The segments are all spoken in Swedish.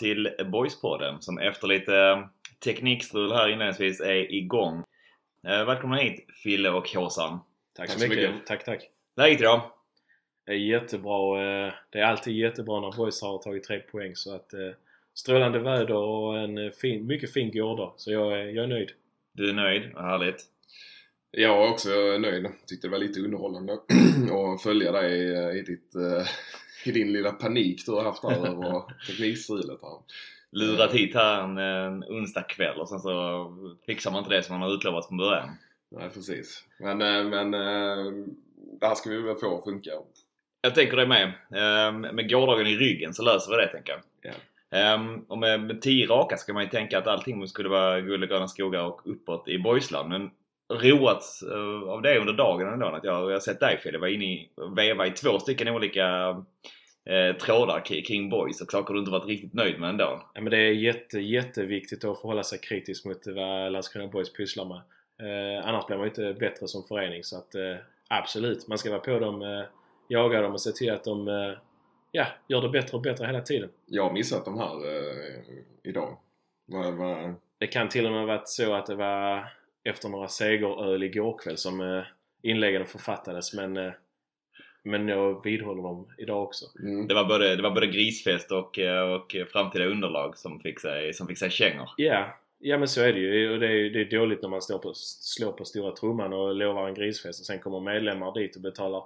till Boyspodden som efter lite teknikstrul här inledningsvis är igång. Eh, Välkomna hit Fille och Håsan. Tack så mycket. Tack, tack. Läget idag? Det är jättebra. eh, Det är alltid jättebra när boys har tagit tre poäng. Så att eh, strålande väder och en eh, fin, mycket fin gårdag. Så jag är, jag är nöjd. Du är nöjd? Vad härligt. Jag är också nöjd. Tyckte det var lite underhållande att följa dig eh, i, ditt, eh, i din lilla panik du har haft här över teknikstrulet här. Lurat hit här en, en onsdagkväll och sen så fixar man inte det som man har utlovat från början. Nej, precis. Men, eh, men eh, det här ska vi väl få att funka. Jag tänker det med. Ehm, Med gårdagen i ryggen så löser vi det tänker jag. Ja. Ehm, Och med, med tio raka ska man ju tänka att allting skulle vara guld och gröna skogar och uppåt i Boysland. Men roats eh, av det under dagen ändå. Att jag, jag har sett dig Fille vara inne i, veva i två stycken olika eh, trådar kring Boys och saker du inte varit riktigt nöjd med ändå. Ja, men det är jätte, jätteviktigt att förhålla sig kritiskt mot vad Landskrona Boys pysslar med. Eh, annars blir man ju inte bättre som förening. Så att eh, absolut, man ska vara på dem, eh, jaga dem och se till att de eh, ja, gör det bättre och bättre hela tiden. Jag har missat de här eh, idag. Vad, vad, Det kan till och med varit så att det var efter några segeröl igår kväll som eh, inläggen författades men, eh, men jag vidhåller dem idag också. mm. Det var både, det var både grisfest och, eh, och framtida underlag som fick sig, som fick sig kängor. Ja, ja men så är det ju. Och det är, det är dåligt när man står på, slår på stora trumman och lovar en grisfest och sen kommer medlemmar dit och betalar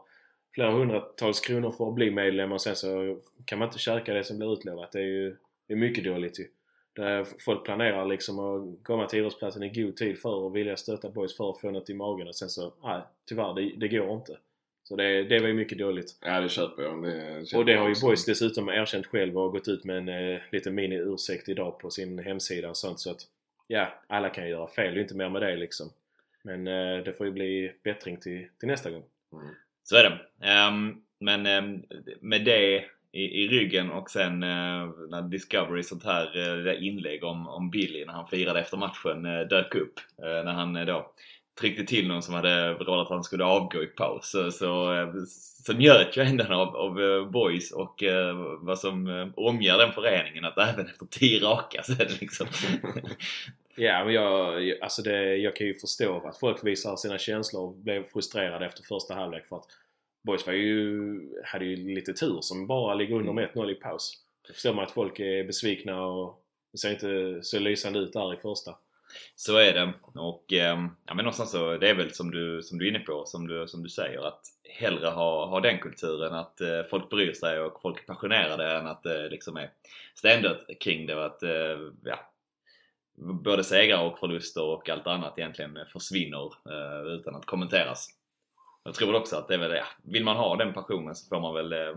flera hundratals kronor för att bli medlem och sen så kan man inte käka det som blir utlovat. Det är ju det är mycket dåligt ju. Där folk planerar liksom att komma till idrottsplatsen i god tid för att vilja stötta boys för att få något i magen och sen så, nej tyvärr det, det går inte. Så det, det var ju mycket dåligt. Ja, det köper jag. Det köper Och det har ju. Boys dessutom erkänt själv och gått ut med en eh, liten mini-ursäkt idag på sin hemsida och sånt så att ja, alla kan ju göra fel. Det är inte mer med det liksom. Men eh, det får ju bli bättring till, till nästa gång. Mm. Så är det. Ehm, men ehm, med det i, i ryggen och sen eh, när Discovery sånt här eh, det där inlägg om, om Billy när han firade efter matchen eh, dök upp. Eh, när han eh, då tryckte till någon som hade råd att han skulle avgå i paus. Så, så, eh, så njöt jag ändå av, av eh, boys och eh, vad som eh, omger den föreningen att även efter tio raka så är det liksom Ja, men jag, jag- alltså det, jag kan ju förstå att folk visar sina känslor och blev frustrerade efter första halvlek för att Boys var ju, hade ju lite tur som bara ligger under med 1-0 i paus. Då förstår man att folk är besvikna och det ser inte så lysande ut där i första. Så är det. Och ehm, ja, men någonstans så, det är väl som du, som du är inne på, som du, som du säger, att hellre ha, ha den kulturen att eh, folk bryr sig och folk är passionerade än att det liksom är ständigt kring det att eh, ja, både segrar och förluster och allt annat egentligen försvinner eh, utan att kommenteras. Jag tror också att det är väl det. Vill man ha den passionen så får man väl eh,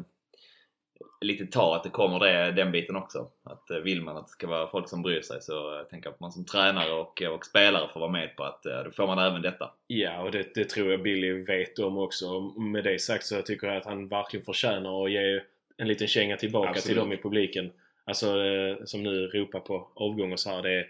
lite ta att det kommer det, den biten också. Att eh, vill man att det ska vara folk som bryr sig så eh, tänker jag att man som tränare och, och spelare får vara med på att eh, då får man även detta. Ja, och det, det tror jag Billy vet om också. Med det sagt så tycker jag att han verkligen förtjänar att ge en liten känga tillbaka Absolut. till dem i publiken. Alltså eh, som nu ropar på avgång och så här. Det,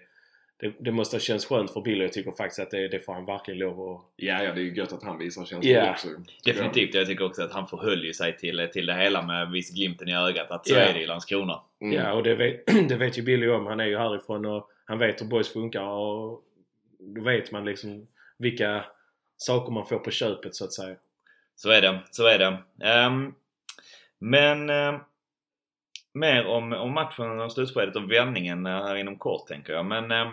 det, det måste ha känts skönt för Billy. Jag tycker faktiskt att det, det får han verkligen lov att... Ja, ja, det är ju gött att han visar känslor Ja. också. Definitivt. Jag tycker också att han förhöll ju sig till, till det hela med viss glimten i ögat att så Ja. är det i Landskrona. jag. Mm. Ja, och det vet, det vet ju Billy om. Han är ju härifrån och han vet hur boys funkar och då vet man liksom vilka saker man får på köpet så att säga. Så är det, så är det. Ehm, men eh, mer om, om matchen och slutskedet och vändningen eh, här inom kort tänker jag. Men eh,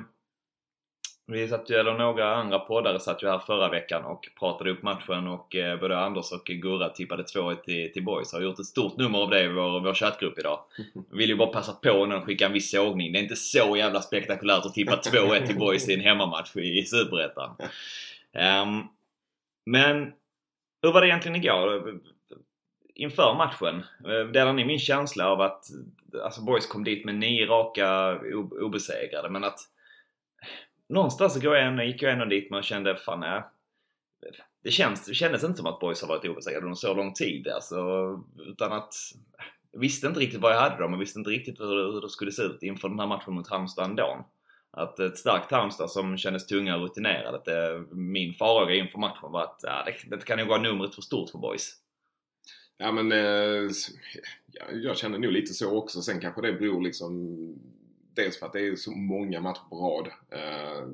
vi satt ju, eller några andra poddare satt ju här förra veckan och pratade upp matchen och eh, både Anders och Gurra tippade 2-1 till, till Boys. Har gjort ett stort nummer av det i vår, vår chattgrupp idag. Vill ju bara passa på och skicka en viss sågning. Det är inte så jävla spektakulärt att tippa 2-1 till Boys i en hemmamatch i, i Superettan. Ehm, men hur var det egentligen igår? Inför matchen, eh, delar ni min känsla av att alltså Boys kom dit med nio raka obesegrade men att någonstans går jag ändå, gick jag ändå dit med och kände fan nej, det, känns, det kändes inte som att Boys har varit obesegrade under så lång tid alltså, utan att jag visste inte riktigt vad jag hade dem och visste inte riktigt hur det, hur det skulle se ut inför den här matchen mot Halmstad ändå. att ett starkt Halmstad som kändes tunga och rutinerade. Att det, min farhåga inför matchen var att ja, det, det kan nog vara numret för stort för boys. Ja men eh, jag, jag känner nog lite så också. Sen kanske det beror liksom dels för att det är så många matcher på rad. Eh,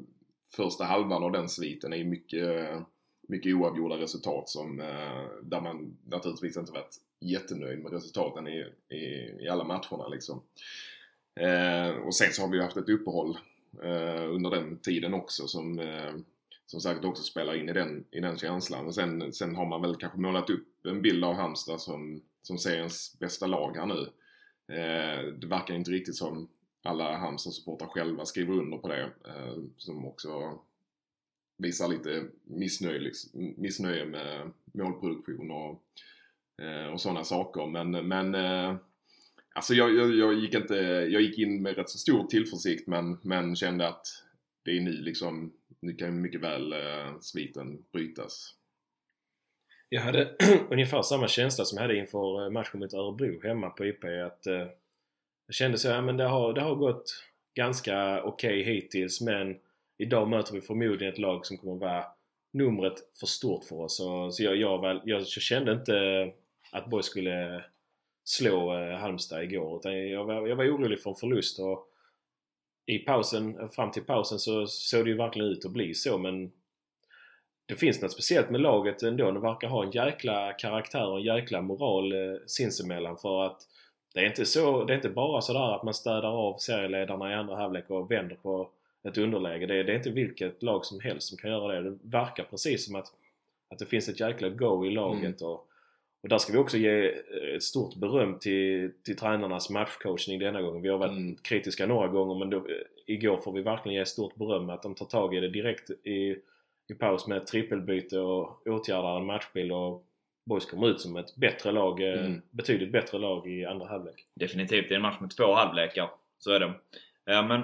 första halvan av den sviten är ju mycket, mycket oavgjorda resultat som, eh, där man naturligtvis inte varit jättenöjd med resultaten i, i, i alla matcherna liksom. Eh, och sen så har vi ju haft ett uppehåll eh, under den tiden också som eh, som säkert också spelar in i den, i den känslan. Och sen, sen har man väl kanske målat upp en bild av Halmstad som, som seriens bästa lag här nu. Eh, det verkar inte riktigt som alla Halmstad-supportrar själva skriver under på det. Eh, som också visar lite missnöje, liksom, missnöje med målproduktion och, eh, och sådana saker. Men, men eh, alltså jag, jag, jag, gick inte, jag gick in med rätt så stor tillförsikt men, men kände att det är nu liksom, nu kan mycket väl eh, sviten brytas. Jag hade ungefär samma känsla som jag hade inför eh, matchen mot Örebro hemma på IP. Att, eh, jag kände så ja, men det har, det har gått ganska okej okay hittills men idag möter vi förmodligen ett lag som kommer vara numret för stort för oss. Så, så jag, jag, väl, jag, kände inte att Borg skulle slå eh, Halmstad igår utan jag var, jag var orolig för en förlust. Och i pausen, fram till pausen så såg det ju verkligen ut att bli så men det finns något speciellt med laget ändå. De verkar ha en jäkla karaktär och en jäkla moral eh, sinsemellan för att det är inte så, det är inte bara sådär att man städar av serieledarna i andra halvlek och vänder på ett underläge. Det är, det är inte vilket lag som helst som kan göra det. Det verkar precis som att, att det finns ett jäkla go i laget. Mm. Och, och där ska vi också ge eh, ett stort beröm till, till tränarnas matchcoachning denna gången. Vi har varit mm. kritiska några gånger men då, eh, igår får vi verkligen ge stort beröm att de tar tag i det direkt i, i paus med ett trippelbyte och åtgärdar en matchbild och Boys kommer ut som ett bättre lag, eh, mm. betydligt bättre lag i andra halvlek. Definitivt, det är en match med två halvlekar. Så är det. Ja, men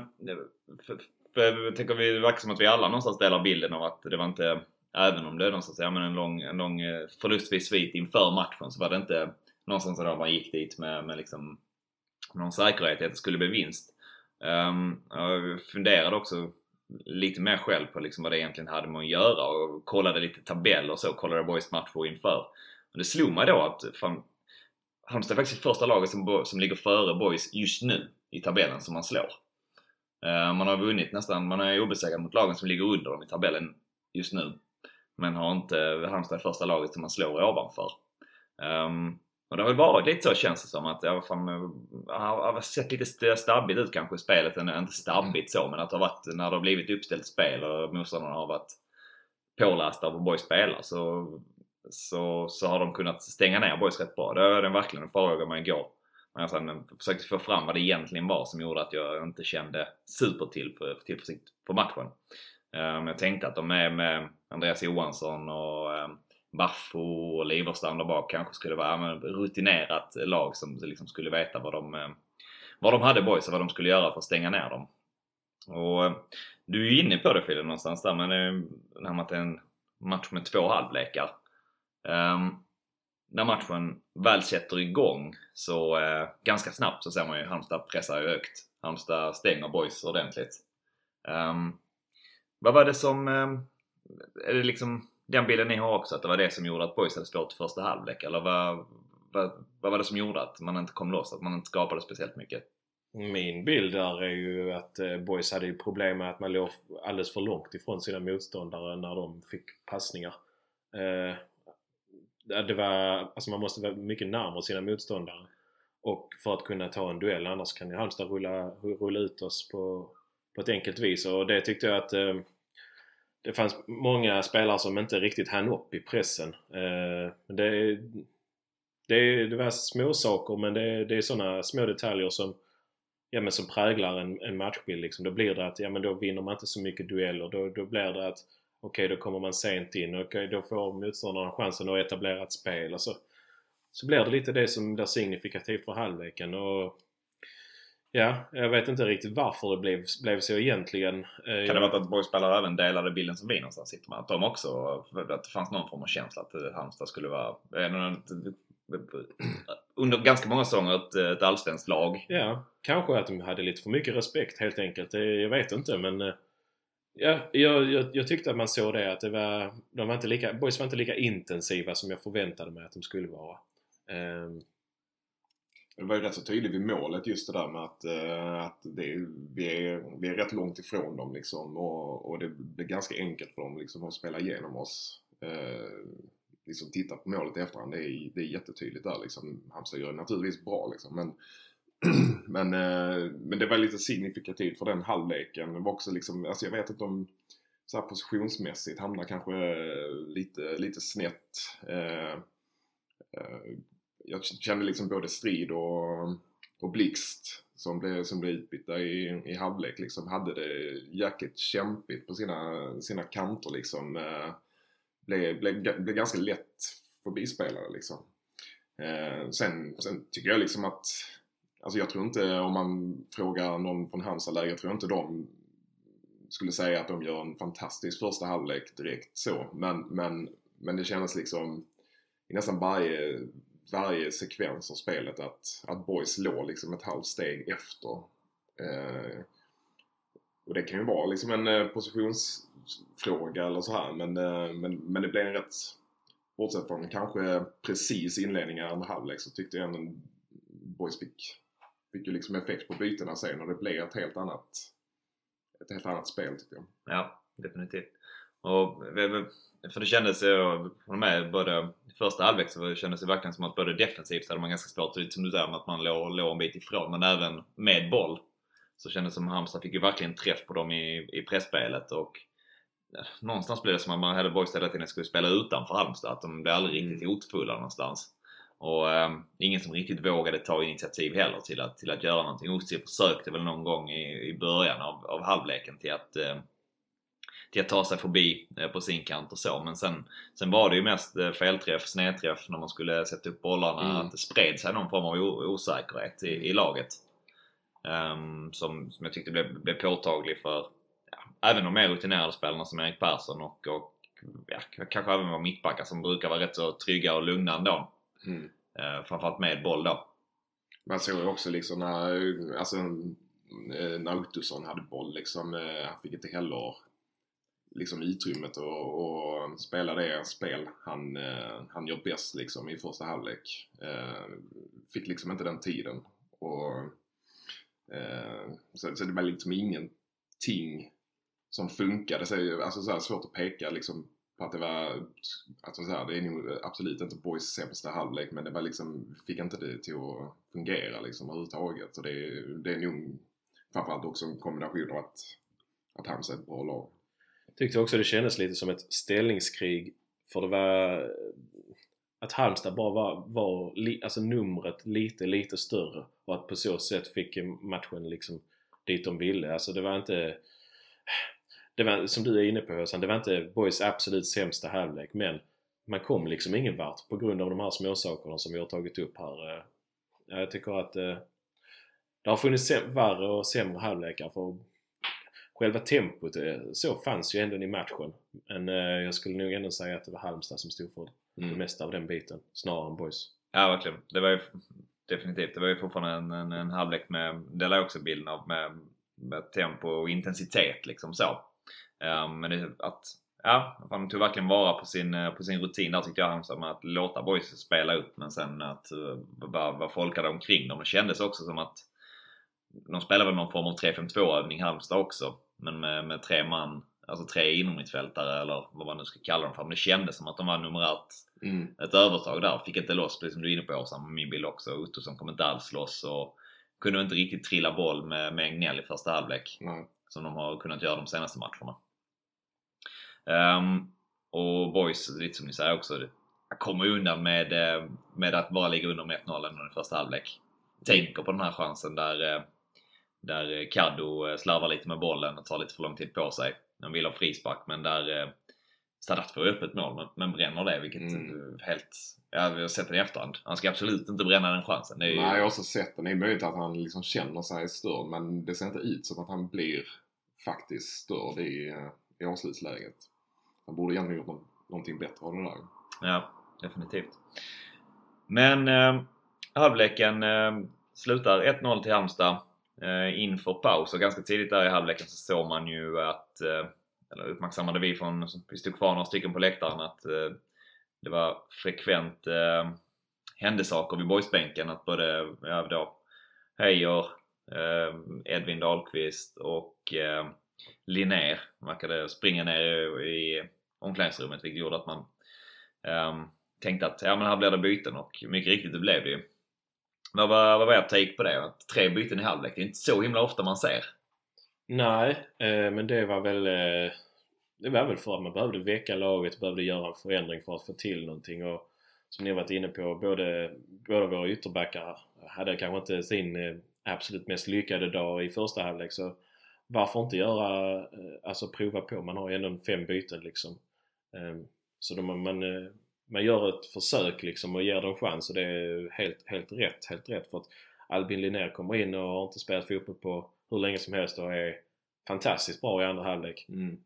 för, för tänker vi, det verkar som att vi alla någonstans delar bilden av att det var inte Även om det är någonstans, ja, men en lång, en lång eh, förlustfri svit inför matchen så var det inte någonstans där man gick dit med, med liksom någon säkerhet att det skulle bli vinst. Um, jag funderade också lite mer själv på liksom vad det egentligen hade med att göra och kollade lite tabeller och så, kollade Boys matcher inför. Och det slog mig då att fan, Halmstad är faktiskt första laget som, som ligger före Boys just nu i tabellen som man slår. Eh, man har vunnit nästan, man är obesegrad mot lagen som ligger under dem i tabellen just nu. Men har inte Halmstad första laget som man slår ovanför. Um, och det har väl varit lite så känns det som att jag eh, har sett lite stabbigt ut kanske i spelet. Inte stabbigt så men att det har varit när det har blivit uppställt spel och motståndarna har varit pålästa av hur Boys spelar så, så, så har de kunnat stänga ner Boys rätt bra. Det var den verkligen en farhåga med igår. Men jag sen försökte få fram vad det egentligen var som gjorde att jag inte kände supertillförsikt på matchen. Men jag tänkte att de är med Andreas Johansson och ehm, Baffo och Liverstam där bak kanske skulle vara ett rutinerat lag som liksom skulle veta vad de, ehm, vad de hade boys och vad de skulle göra för att stänga ner dem. Och du är ju inne på det Fille någonstans där men det här med att det är en match med två halvlekar. Um, när matchen väl sätter igång så uh, ganska snabbt så ser man ju Halmstad pressar ju högt. Halmstad stänger boys ordentligt. Um, vad var det som... Um, är det liksom den bilden ni har också? Att det var det som gjorde att Boys hade svårt i första halvlek? Eller vad, vad, vad var det som gjorde att man inte kom loss? Att man inte skapade speciellt mycket? Min bild där är ju att eh, Boys hade ju problem med att man låg alldeles för långt ifrån sina motståndare när de fick passningar. Eh, det var, alltså man måste vara mycket närmare sina motståndare och för att kunna ta en duell annars kan ju Halmstad rulla, rulla ut oss på, på ett enkelt vis och det tyckte jag att eh, det fanns många spelare som inte riktigt hann upp i pressen. Eh, det, det, det var små saker men det, det är sådana små detaljer som, ja, men som präglar en, en matchbild. Liksom. Då blir det att ja, men då vinner man inte så mycket dueller. Då, då blir det att okej, okay, då kommer man sent in och okay, då får motståndaren chansen att etablera ett spel. Och så, så blir det lite det som blir signifikativt för halvleken. Och Ja, jag vet inte riktigt varför det blev, blev så egentligen. Eh, kan det vara att Borgsspelare även delade bilden som vi någonstans sitter med? Att de också, att det fanns någon form av känsla att Halmstad skulle vara... under ganska många säsonger ett, ett allsvenskt lag. Ja, kanske att de hade lite för mycket respekt helt enkelt. Jag vet inte men eh, ja, jag, jag, jag tyckte att man såg det att det var, de var inte lika, boys var inte lika intensiva som jag förväntade mig att de skulle vara. Um. Det var ju rätt så tydligt vid målet just det där med att, eh, att det, vi, är, vi är rätt långt ifrån dem liksom och, och det blir ganska enkelt för dem liksom att spela igenom oss. Uh, liksom titta på målet i efterhand, det är, det är jättetydligt där liksom. Halmstad gör det naturligtvis bra liksom men men, eh, men det var lite signifikativt för den halvleken. Det var också liksom, alltså jag vet inte om så här positionsmässigt hamnar kanske eh, lite, lite snett. Eh, eh, jag kände liksom både Strid och, och Blixt som blev, som blev utbytta i, i halvlek liksom hade det jäkligt kämpigt på sina, sina kanter liksom. Eh, blev, blev, blev ganska lätt förbispelare liksom. Eh, sen, sen tycker jag liksom att Alltså jag tror inte, om man frågar någon från Halmstad-läget, tror jag inte de skulle säga att de gör en fantastisk första halvlek direkt så. Men, men, men det kändes liksom i nästan varje, varje sekvens av spelet att, att Boys låg liksom ett halvt steg efter. Eh, och det kan ju vara liksom en eh, positionsfråga eller så här men, eh, men, men det blev en rätt Bortsett från kanske precis inledningen av halvlek så tyckte jag ändå Boys fick fick ju liksom effekt på bytena sen och det blev ett helt annat ett helt annat spel tycker jag. Ja, definitivt. Och, för det kändes ju, med både första halvlek så kändes det verkligen som att både defensivt så hade man ganska svårt, som du säger, att man låg, låg en bit ifrån, men även med boll så kändes det som att Halmstad fick ju verkligen träff på dem i, i pressspelet och någonstans blev det som att man hade Boys hela tiden skulle spela utanför Halmstad, att de blev aldrig Mm. riktigt hotfulla någonstans. Och eh, ingen som riktigt vågade ta initiativ heller till att, till att göra någonting. Ossi försökte väl någon gång i, i början av, av halvleken till att, eh, till att ta sig förbi eh, på sin kant och så. Men sen, sen var det ju mest eh, felträff, snedträff när man skulle sätta upp bollarna. Mm. Att det spred sig någon form av osäkerhet i, i laget. Ehm, som, som jag tyckte blev, blev påtaglig för ja, även de mer rutinerade spelarna som Erik Persson och, och ja, kanske även våra mittbackar som brukar vara rätt så trygga och lugna ändå. Mm. Eh, framförallt med boll då. Man såg ju också liksom när, alltså, eh, när Ottosson hade boll liksom, eh, han fick inte heller liksom utrymmet och, och spela det spel han, han gör bäst liksom i första halvlek. Fick liksom inte den tiden. Och, så, så det var liksom ingenting som funkade. Så, alltså så här, svårt att peka liksom på att det var, alltså så här, det är nog absolut inte Boys sämsta halvlek men det var liksom, fick inte det till att fungera liksom överhuvudtaget. Så det, det är nog framförallt också en kombination av att, att Halmstad är ett bra lag. tyckte också det kändes lite som ett ställningskrig för det var att Halmstad bara var, var li, alltså numret lite, lite större och att på så sätt fick matchen liksom dit de ville. Alltså det var inte det var, som du är inne på Hösan, det var inte Boys absolut sämsta halvlek men man kom liksom ingen vart på grund av de här småsakerna som vi har tagit upp här. Eh, Jag tycker att eh, det har funnits värre och sämre halvlekar för själva tempot eh, så fanns ju ändå i matchen. Men jag skulle nog ändå säga att det var Halmstad som stod för det Mm. mesta av den biten snarare än Boys. Ja, verkligen. Det var ju definitivt. Det var ju fortfarande en, en, en halvlek med, det lär också bilden av med, med tempo och intensitet liksom så. Um, men det, att, ja, han tog verkligen vara på sin, eh, på sin rutin där tyckte jag Halmstad med att låta boys spela upp men sen att uh, bara vara folkade omkring dem. Det kändes också som att de spelade väl någon form av 3-5-2 övning Halmstad också. Men med, med tre man, alltså tre inomhittfältare eller vad man nu ska kalla dem för. Men det kändes som att de var numerärt Mm. ett övertag där. Fick inte loss, precis som du är inne på Åsa, min bild också. Ottosson kom inte alls loss och kunde inte riktigt trilla boll med, med Egnell i första halvlek. Nej. Som de har kunnat göra de senaste matcherna. Ehm, och Boys, lite som ni säger också, kommer undan med, eh, med att bara ligga under med 1-0 ändå i första halvlek. Tänker på den här chansen där, eh, där Kaddo eh, slarvar lite med bollen och tar lite för lång tid på sig. De vill ha frispark men där Sadat får öppet mål men, bränner det vilket Mm. helt... Ja, vi har sett det i efterhand. Han ska absolut inte bränna den chansen. Ju, Nej, jag har också sett den. Det är möjligt att han liksom känner sig störd men det ser inte ut som att han blir faktiskt störd i, i avslutsläget. Han borde egentligen gjort någonting bättre av det där. Ja, definitivt. Men eh, halvleken eh, slutar 1-0 till Halmstad eh, inför paus och ganska tidigt där i halvleken så såg man ju att, eh, eller uppmärksammade vi från, vi stod kvar några stycken på läktaren att eh, det var frekvent eh, hände saker vid boysbänken. Att både ja, då, Heijer, eh, Edvin Dahlqvist och eh, Linnér verkade springa ner i, i omklädningsrummet vilket gjorde att man um, tänkte att ja men här blir det byten och mycket riktigt det blev det ju. Vad var, vad var er take på det? Att tre byten i halvlek, det är inte så himla ofta man ser. Nej, eh, men det var väl eh, det var väl för att man behövde väcka laget, behövde göra en förändring för att få till någonting och som ni har varit inne på, både, båda våra ytterbackar hade kanske inte sin eh, absolut mest lyckade dag i första halvlek så varför inte göra, eh, alltså prova på, man har ju ändå fem byten liksom. Ehm, så då man, man, eh, man gör ett försök liksom och ger dem chans och det är helt, helt rätt, helt rätt för att Albin Linnér kommer in och har inte spelat fotboll på hur länge som helst och är fantastiskt bra i andra halvlek. Mm.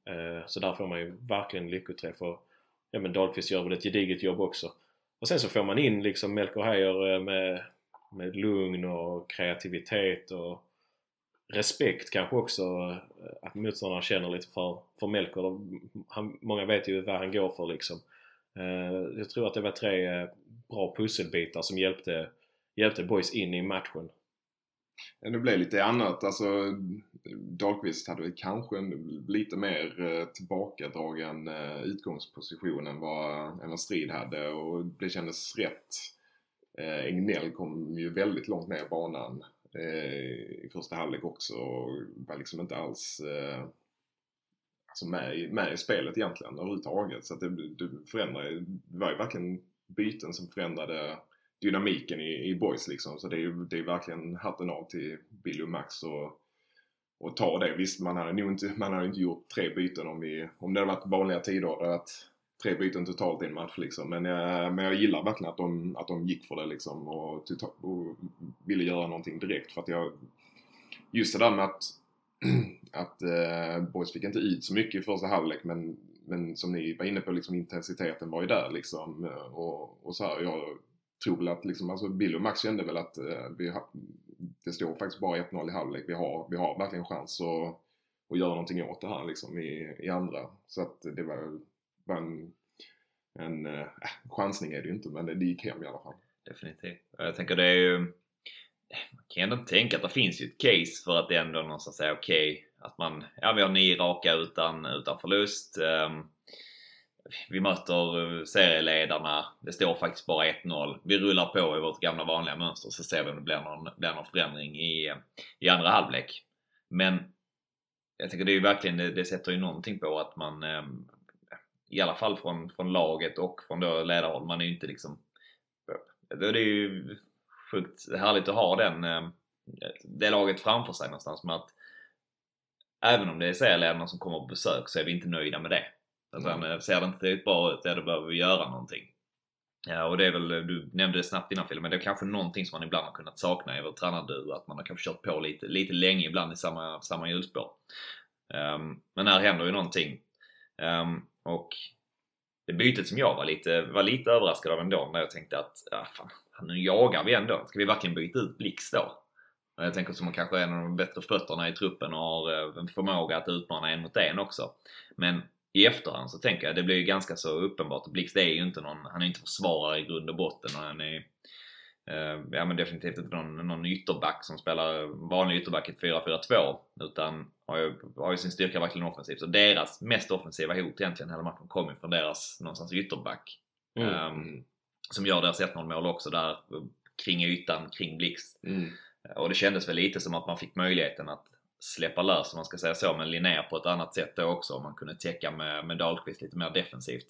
Så där får man ju verkligen lyckoträff och ja men Dahlqvist gör väl ett gediget jobb också. Och sen så får man in liksom Melker Heier med, med lugn och kreativitet och respekt kanske också eh, att motståndarna känner lite för, för Melker. Han, många vet ju vad han går för liksom. Eh, jag tror att det var tre eh, bra pusselbitar som hjälpte, hjälpte boys in i matchen. Ja, det blev lite annat. Alltså, Dahlqvist hade väl kanske en lite mer tillbakadragen utgångsposition än vad, än vad Strid hade och det kändes rätt. Egnell kom ju väldigt långt ner banan Eh, i första halvlek också och var liksom inte alls eh, alltså med, med i spelet egentligen överhuvudtaget. Så att det, det förändrade, det var ju verkligen byten som förändrade dynamiken i, i boys liksom. Så det är ju det är verkligen hatten av till Billy och Max och, och ta det. Visst, man hade nog inte, man hade inte gjort tre byten om, vi, om det hade varit vanliga tider. Att tre byten totalt i en match liksom. Men, jag, men jag gillar verkligen att de, att de gick för det liksom och, tota-, och ville göra någonting direkt. För att jag, just det där med att, att eh, boys fick inte ut så mycket i första halvlek men, men som ni var inne på, liksom intensiteten var ju där liksom. Och, och så här, jag tror väl att liksom, alltså Bill och Max kände väl att eh, vi ha, det står faktiskt bara 1-0 i halvlek. Vi har, vi har verkligen chans att, och göra någonting åt det här liksom i, i andra. Så att det var, var en, en äh, chansning är det ju inte men det, gick hem i alla fall. Definitivt. Jag tänker det är ju man kan ändå tänka att det finns ju ett case för att det ändå någonstans är okej okay, att man, ja vi har nio raka utan, utan förlust. Um, vi möter eh, serieledarna, det står faktiskt bara 1-0. Vi rullar på i vårt gamla vanliga mönster så ser vi om det blir någon, blir någon förändring i, i andra halvlek. Men jag tycker det är ju verkligen, det, det sätter ju någonting på att man ehm, i alla fall från, från laget och från då ledarhåll, man är ju inte liksom det är ju sjukt härligt att ha den, eh, det laget framför sig någonstans med att även om det är serieledarna som kommer på besök så är vi inte nöjda med det. Utan mm. ser det inte tillräckligt bra ut, ja då behöver vi göra någonting. Ja, och det är väl, du nämnde det snabbt innan filmen, det är kanske någonting som man ibland har kunnat sakna i vår tränarduo. Att man har kanske kört på lite, lite länge ibland i samma, samma hjulspår. Um, men här händer ju någonting. Um, och det bytet som jag var lite, var lite överraskad av ändå, när jag tänkte att ja, fan, nu jagar vi ändå. Ska vi verkligen byta ut Blix då? Jag tänker som kanske är en av de bättre fötterna i truppen och har eh, en förmåga att utmana en mot en också. Men i efterhand så tänker jag det blir ju ganska så uppenbart. Blixt är ju inte någon, han är inte försvarare i grund och botten och han är ja men definitivt inte någon, någon ytterback som spelar vanlig ytterback i 4-4-2 utan har ju, har ju sin styrka verkligen offensivt. Så deras mest offensiva hot egentligen hela matchen kommer från deras någonstans ytterback. Mm. Um, som gör deras 1-0 mål också där kring ytan, kring Blixt. Mm. Och det kändes väl lite som att man fick möjligheten att släppa lös, om man ska säga så, med Linnér på ett annat sätt då också. Om man kunde täcka med, med Dahlqvist lite mer defensivt.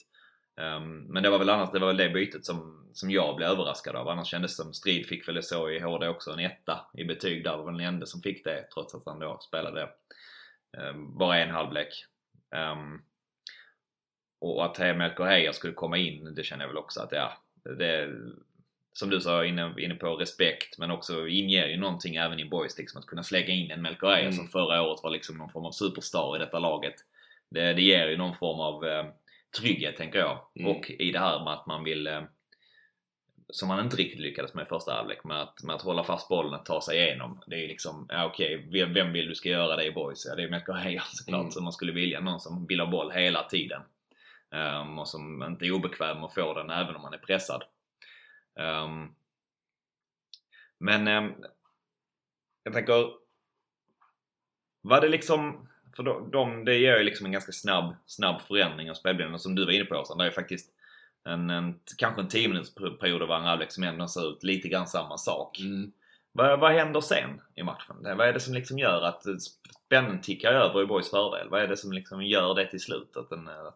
Um, men det var väl annars det, var väl det bytet som, som jag blev överraskad av. Annars kändes det som Strid fick väl så i HD också, en etta i betyg där. Det var den enda som fick det trots att han då spelade um, bara en halvlek. Um, och att Melker Heier skulle komma in, det känner jag väl också att ja, det, som du sa inne, inne på, respekt men också inger ju någonting även i boys liksom att kunna slägga in en Melker mm. som förra året var liksom någon form av superstar i detta laget. Det, det ger ju någon form av trygghet tänker jag. Mm. Och i det här med att man vill eh, som han inte riktigt lyckades med i första halvlek. Med att, med att hålla fast bollen och ta sig igenom. Det är liksom, ja okej, vem, vem vill du ska göra det i boys? Ja, det är Melker Heier såklart Mm. som man skulle vilja. Någon som vill ha boll hela tiden. Ehm, och som inte är obekväm att få den även om man är pressad. Ehm, men ehm, jag tänker, var det liksom, för de, de, det ger ju liksom en ganska snabb, snabb förändring av spelbilden. Som du var inne på Åsa, det är faktiskt en, en, kanske en 10 minuters period av andra halvlek som ändå ser ut lite grann samma sak. Mm. Vad, vad händer sen i matchen? Vad är det som liksom gör att spännen tickar över i Borgs fördel? Vad är det som liksom gör det till slut? Att den, eh,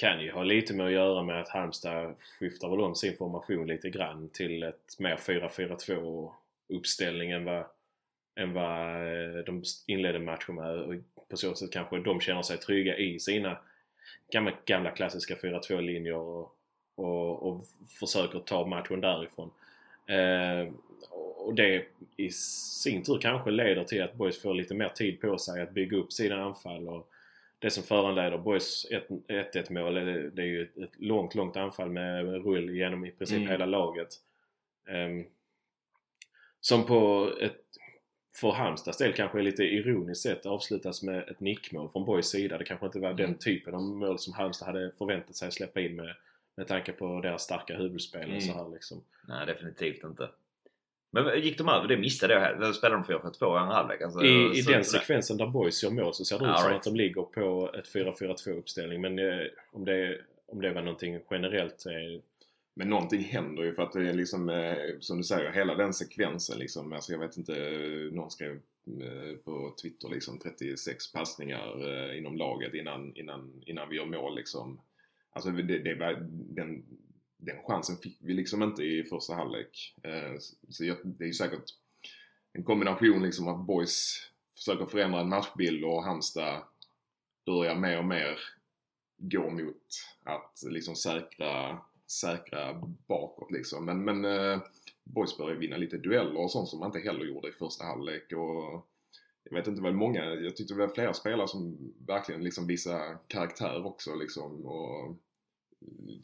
kan ju ha lite med att göra med att Halmstad skiftar väl om sin formation lite grann till ett mer 4-4-2 uppställning än vad, än vad eh, de inledde matchen med. Och på så sätt kanske de känner sig trygga i sina gamla, gamla klassiska 4-2 linjer och, och, och försöker ta matchen därifrån. Eh, och det i sin tur kanske leder till att Boys får lite mer tid på sig att bygga upp sina anfall och det som föranleder Boys 1-1 mål det är ju ett, ett långt, långt anfall med rull genom i princip Mm. hela laget. Ehm, som på ett, för Halmstads del kanske är lite ironiskt sett avslutas med ett nickmål från Boys sida. Det kanske inte var den Mm. typen av mål som Halmstad hade förväntat sig att släppa in med, med tanke på deras starka huvudspel och Mm. så här liksom. nej definitivt inte. Men gick de över? Det missade jag här. Spelade de 4-4-2 i andra halvlek? Alltså, I, I den sekvensen där Boys gör mål så ser det ut som right. att de ligger på ett 4-4-2 uppställning men eh, om, det, om det var någonting generellt är men någonting händer ju för att det är liksom, eh, som du säger, hela den sekvensen liksom. Alltså jag vet inte, eh, någon skrev eh, på Twitter liksom 36 passningar inom laget innan, innan, innan vi gör mål liksom. Alltså det, det var, den, den chansen fick vi liksom inte i första halvlek. Så jag, det är ju säkert en kombination liksom att boys försöker förändra en matchbild och Halmstad börjar mer och mer gå mot att liksom säkra, säkra bakåt liksom. Men, men eh, Boys börjar vinna lite dueller och sånt som man inte heller gjorde i första halvlek. Och jag vet inte, väl många, jag tyckte det var flera spelare som verkligen liksom visade karaktär också liksom. Och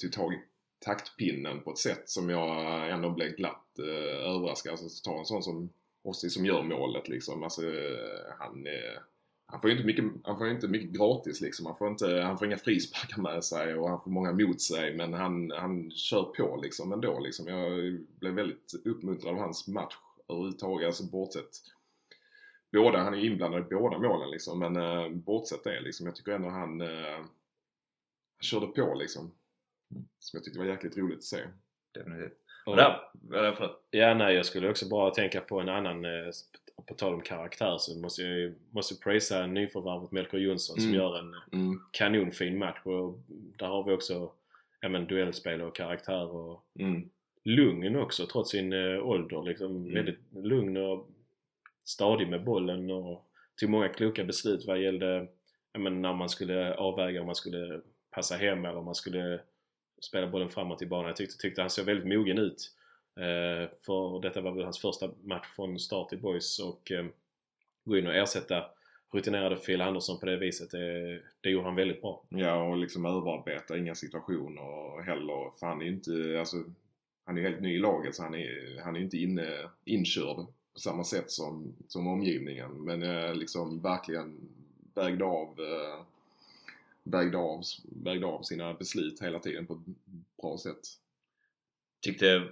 tog tag i taktpinnen på ett sätt som jag ändå blev glatt eh, överraskad. Alltså ta en sån som Ossi som gör målet liksom. Alltså eh, han eh, han får ju inte mycket, han får inte mycket gratis liksom. Han får, inte, han får inga frisparkar med sig och han får många mot sig. Men han, han kör på liksom ändå liksom. Jag blev väldigt uppmuntrad av hans match överhuvudtaget. Alltså bortsett Båda, han är ju inblandad i båda målen liksom. Men uh, bortsett det liksom. Jag tycker ändå han, uh, han körde på liksom. Som jag tyckte var jäkligt roligt att se. Definitivt. Och, Ja, nej, jag skulle också bara tänka på en annan, eh, på tal om karaktär så måste jag måste prisa nyförvärvet Melker Jonsson som Mm. gör en Mm, kanonfin match och där har vi också ja, men, duellspel och karaktär och mm, lugn också trots sin eh, ålder. Liksom, Mm. Väldigt lugn och stadig med bollen och tog många kloka beslut vad gällde ja, men, när man skulle avväga om man skulle passa hem eller om man skulle spela bollen framåt i banan. Jag tyckte, tyckte han såg väldigt mogen ut. Eh, för detta var väl hans första match från start i Boys och eh, gå in och ersätta rutinerade Phil Andersson på det viset, det, det gjorde han väldigt bra. Ja, och liksom överarbeta inga situationer heller. För han är ju inte, alltså, han är helt ny i laget så han är, han är inte inne, inkörd på samma sätt som, som omgivningen. Men eh, liksom verkligen vägde av, eh, vägde, av, vägde av sina beslut hela tiden på ett bra sätt. tyckte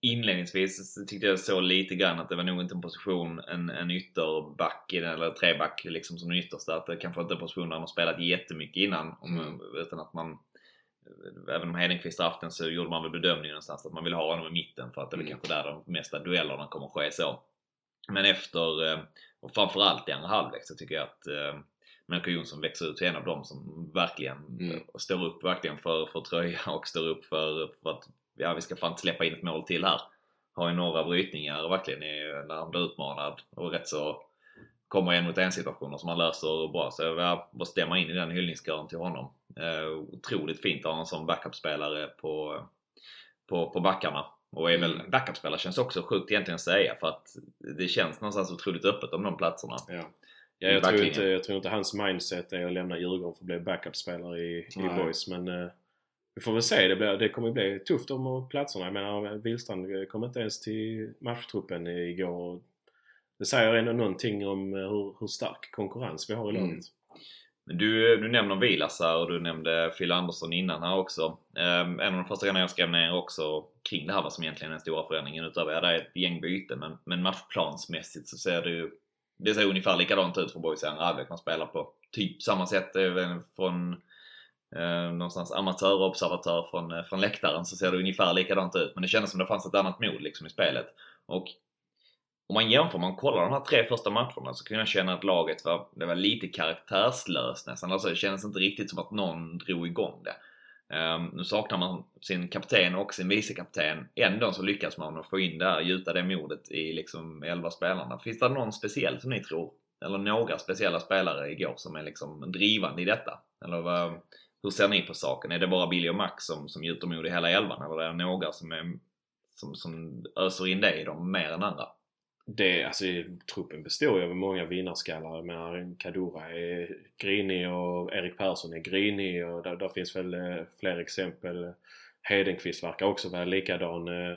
inledningsvis tyckte jag så lite grann att det var nog inte en position, en, en ytterback i den, eller treback liksom som den yttersta. Att det kanske inte är en position där man har spelat jättemycket innan. Om, Mm. Utan att man, även om Hedenqvist haft den så gjorde man väl bedömningen någonstans att man vill ha honom i mitten för att det är Mm. kanske där de mesta duellerna kommer att ske så. Men efter, eh, och framförallt i andra halvlek så tycker jag att eh, Melker Jonsson växer ut till en av dem som verkligen Mm. står upp verkligen för, för tröja och står upp för, för att ja, vi ska fan släppa in ett mål till här. Har ju några brytningar verkligen i, när han blir utmanad och rätt så kommer en mot en situationer som han löser bra. Så jag bara stämma in i den hyllningskören till honom. Eh, otroligt fint att ha en sån backupspelare på, på, på backarna. Och är väl, Mm. backupspelare känns också sjukt egentligen att säga för att det känns någonstans otroligt öppet om de platserna. Ja. Ja, jag, tror inte, jag tror inte hans mindset är att lämna Djurgården för att bli backupspelare i, i. Boys men eh, vi får väl se. Det, blir, det kommer bli tufft om platserna. Jag menar Wihlstrand kom inte ens till matchtruppen igår. Det säger ändå någonting om hur, hur stark konkurrens vi har i laget. Mm. Du, du nämner Vilas här och du nämnde Phil Andersson innan här också. Um, en av de första grejerna jag skrev ner också kring det här vad som egentligen är den stora förändringen utöver ja, det är ett gäng byten men, men matchplansmässigt så ser det ju det ser ungefär likadant ut för Boys i andra halvlek. Man spelar på typ samma sätt från eh, någonstans amatörobservatör från, eh, från läktaren så ser det ungefär likadant ut. Men det kändes som det fanns ett annat mod liksom i spelet. Och om man jämför, om man kollar de här tre första matcherna så kan jag känna att laget var, det var lite karaktärslöst nästan. Alltså det kändes inte riktigt som att någon drog igång det. Um, nu saknar man sin kapten och sin vicekapten. Ändå så lyckas man få in det här, gjuta det modet i liksom 11 spelarna. Finns det någon speciell som ni tror, eller några speciella spelare igår som är liksom drivande i detta? Eller vad, hur ser ni på saken? Är det bara Billy och Max som, som gjuter mod i hela elvan? Eller är det några som, är, som, som öser in det i dem mer än andra? det, alltså, truppen består ju av många vinnarskallar. Jag menar, Kadura är grinig och Erik Persson är grinig och där, där finns väl eh, fler exempel. Hedenqvist verkar också vara likadan. Eh.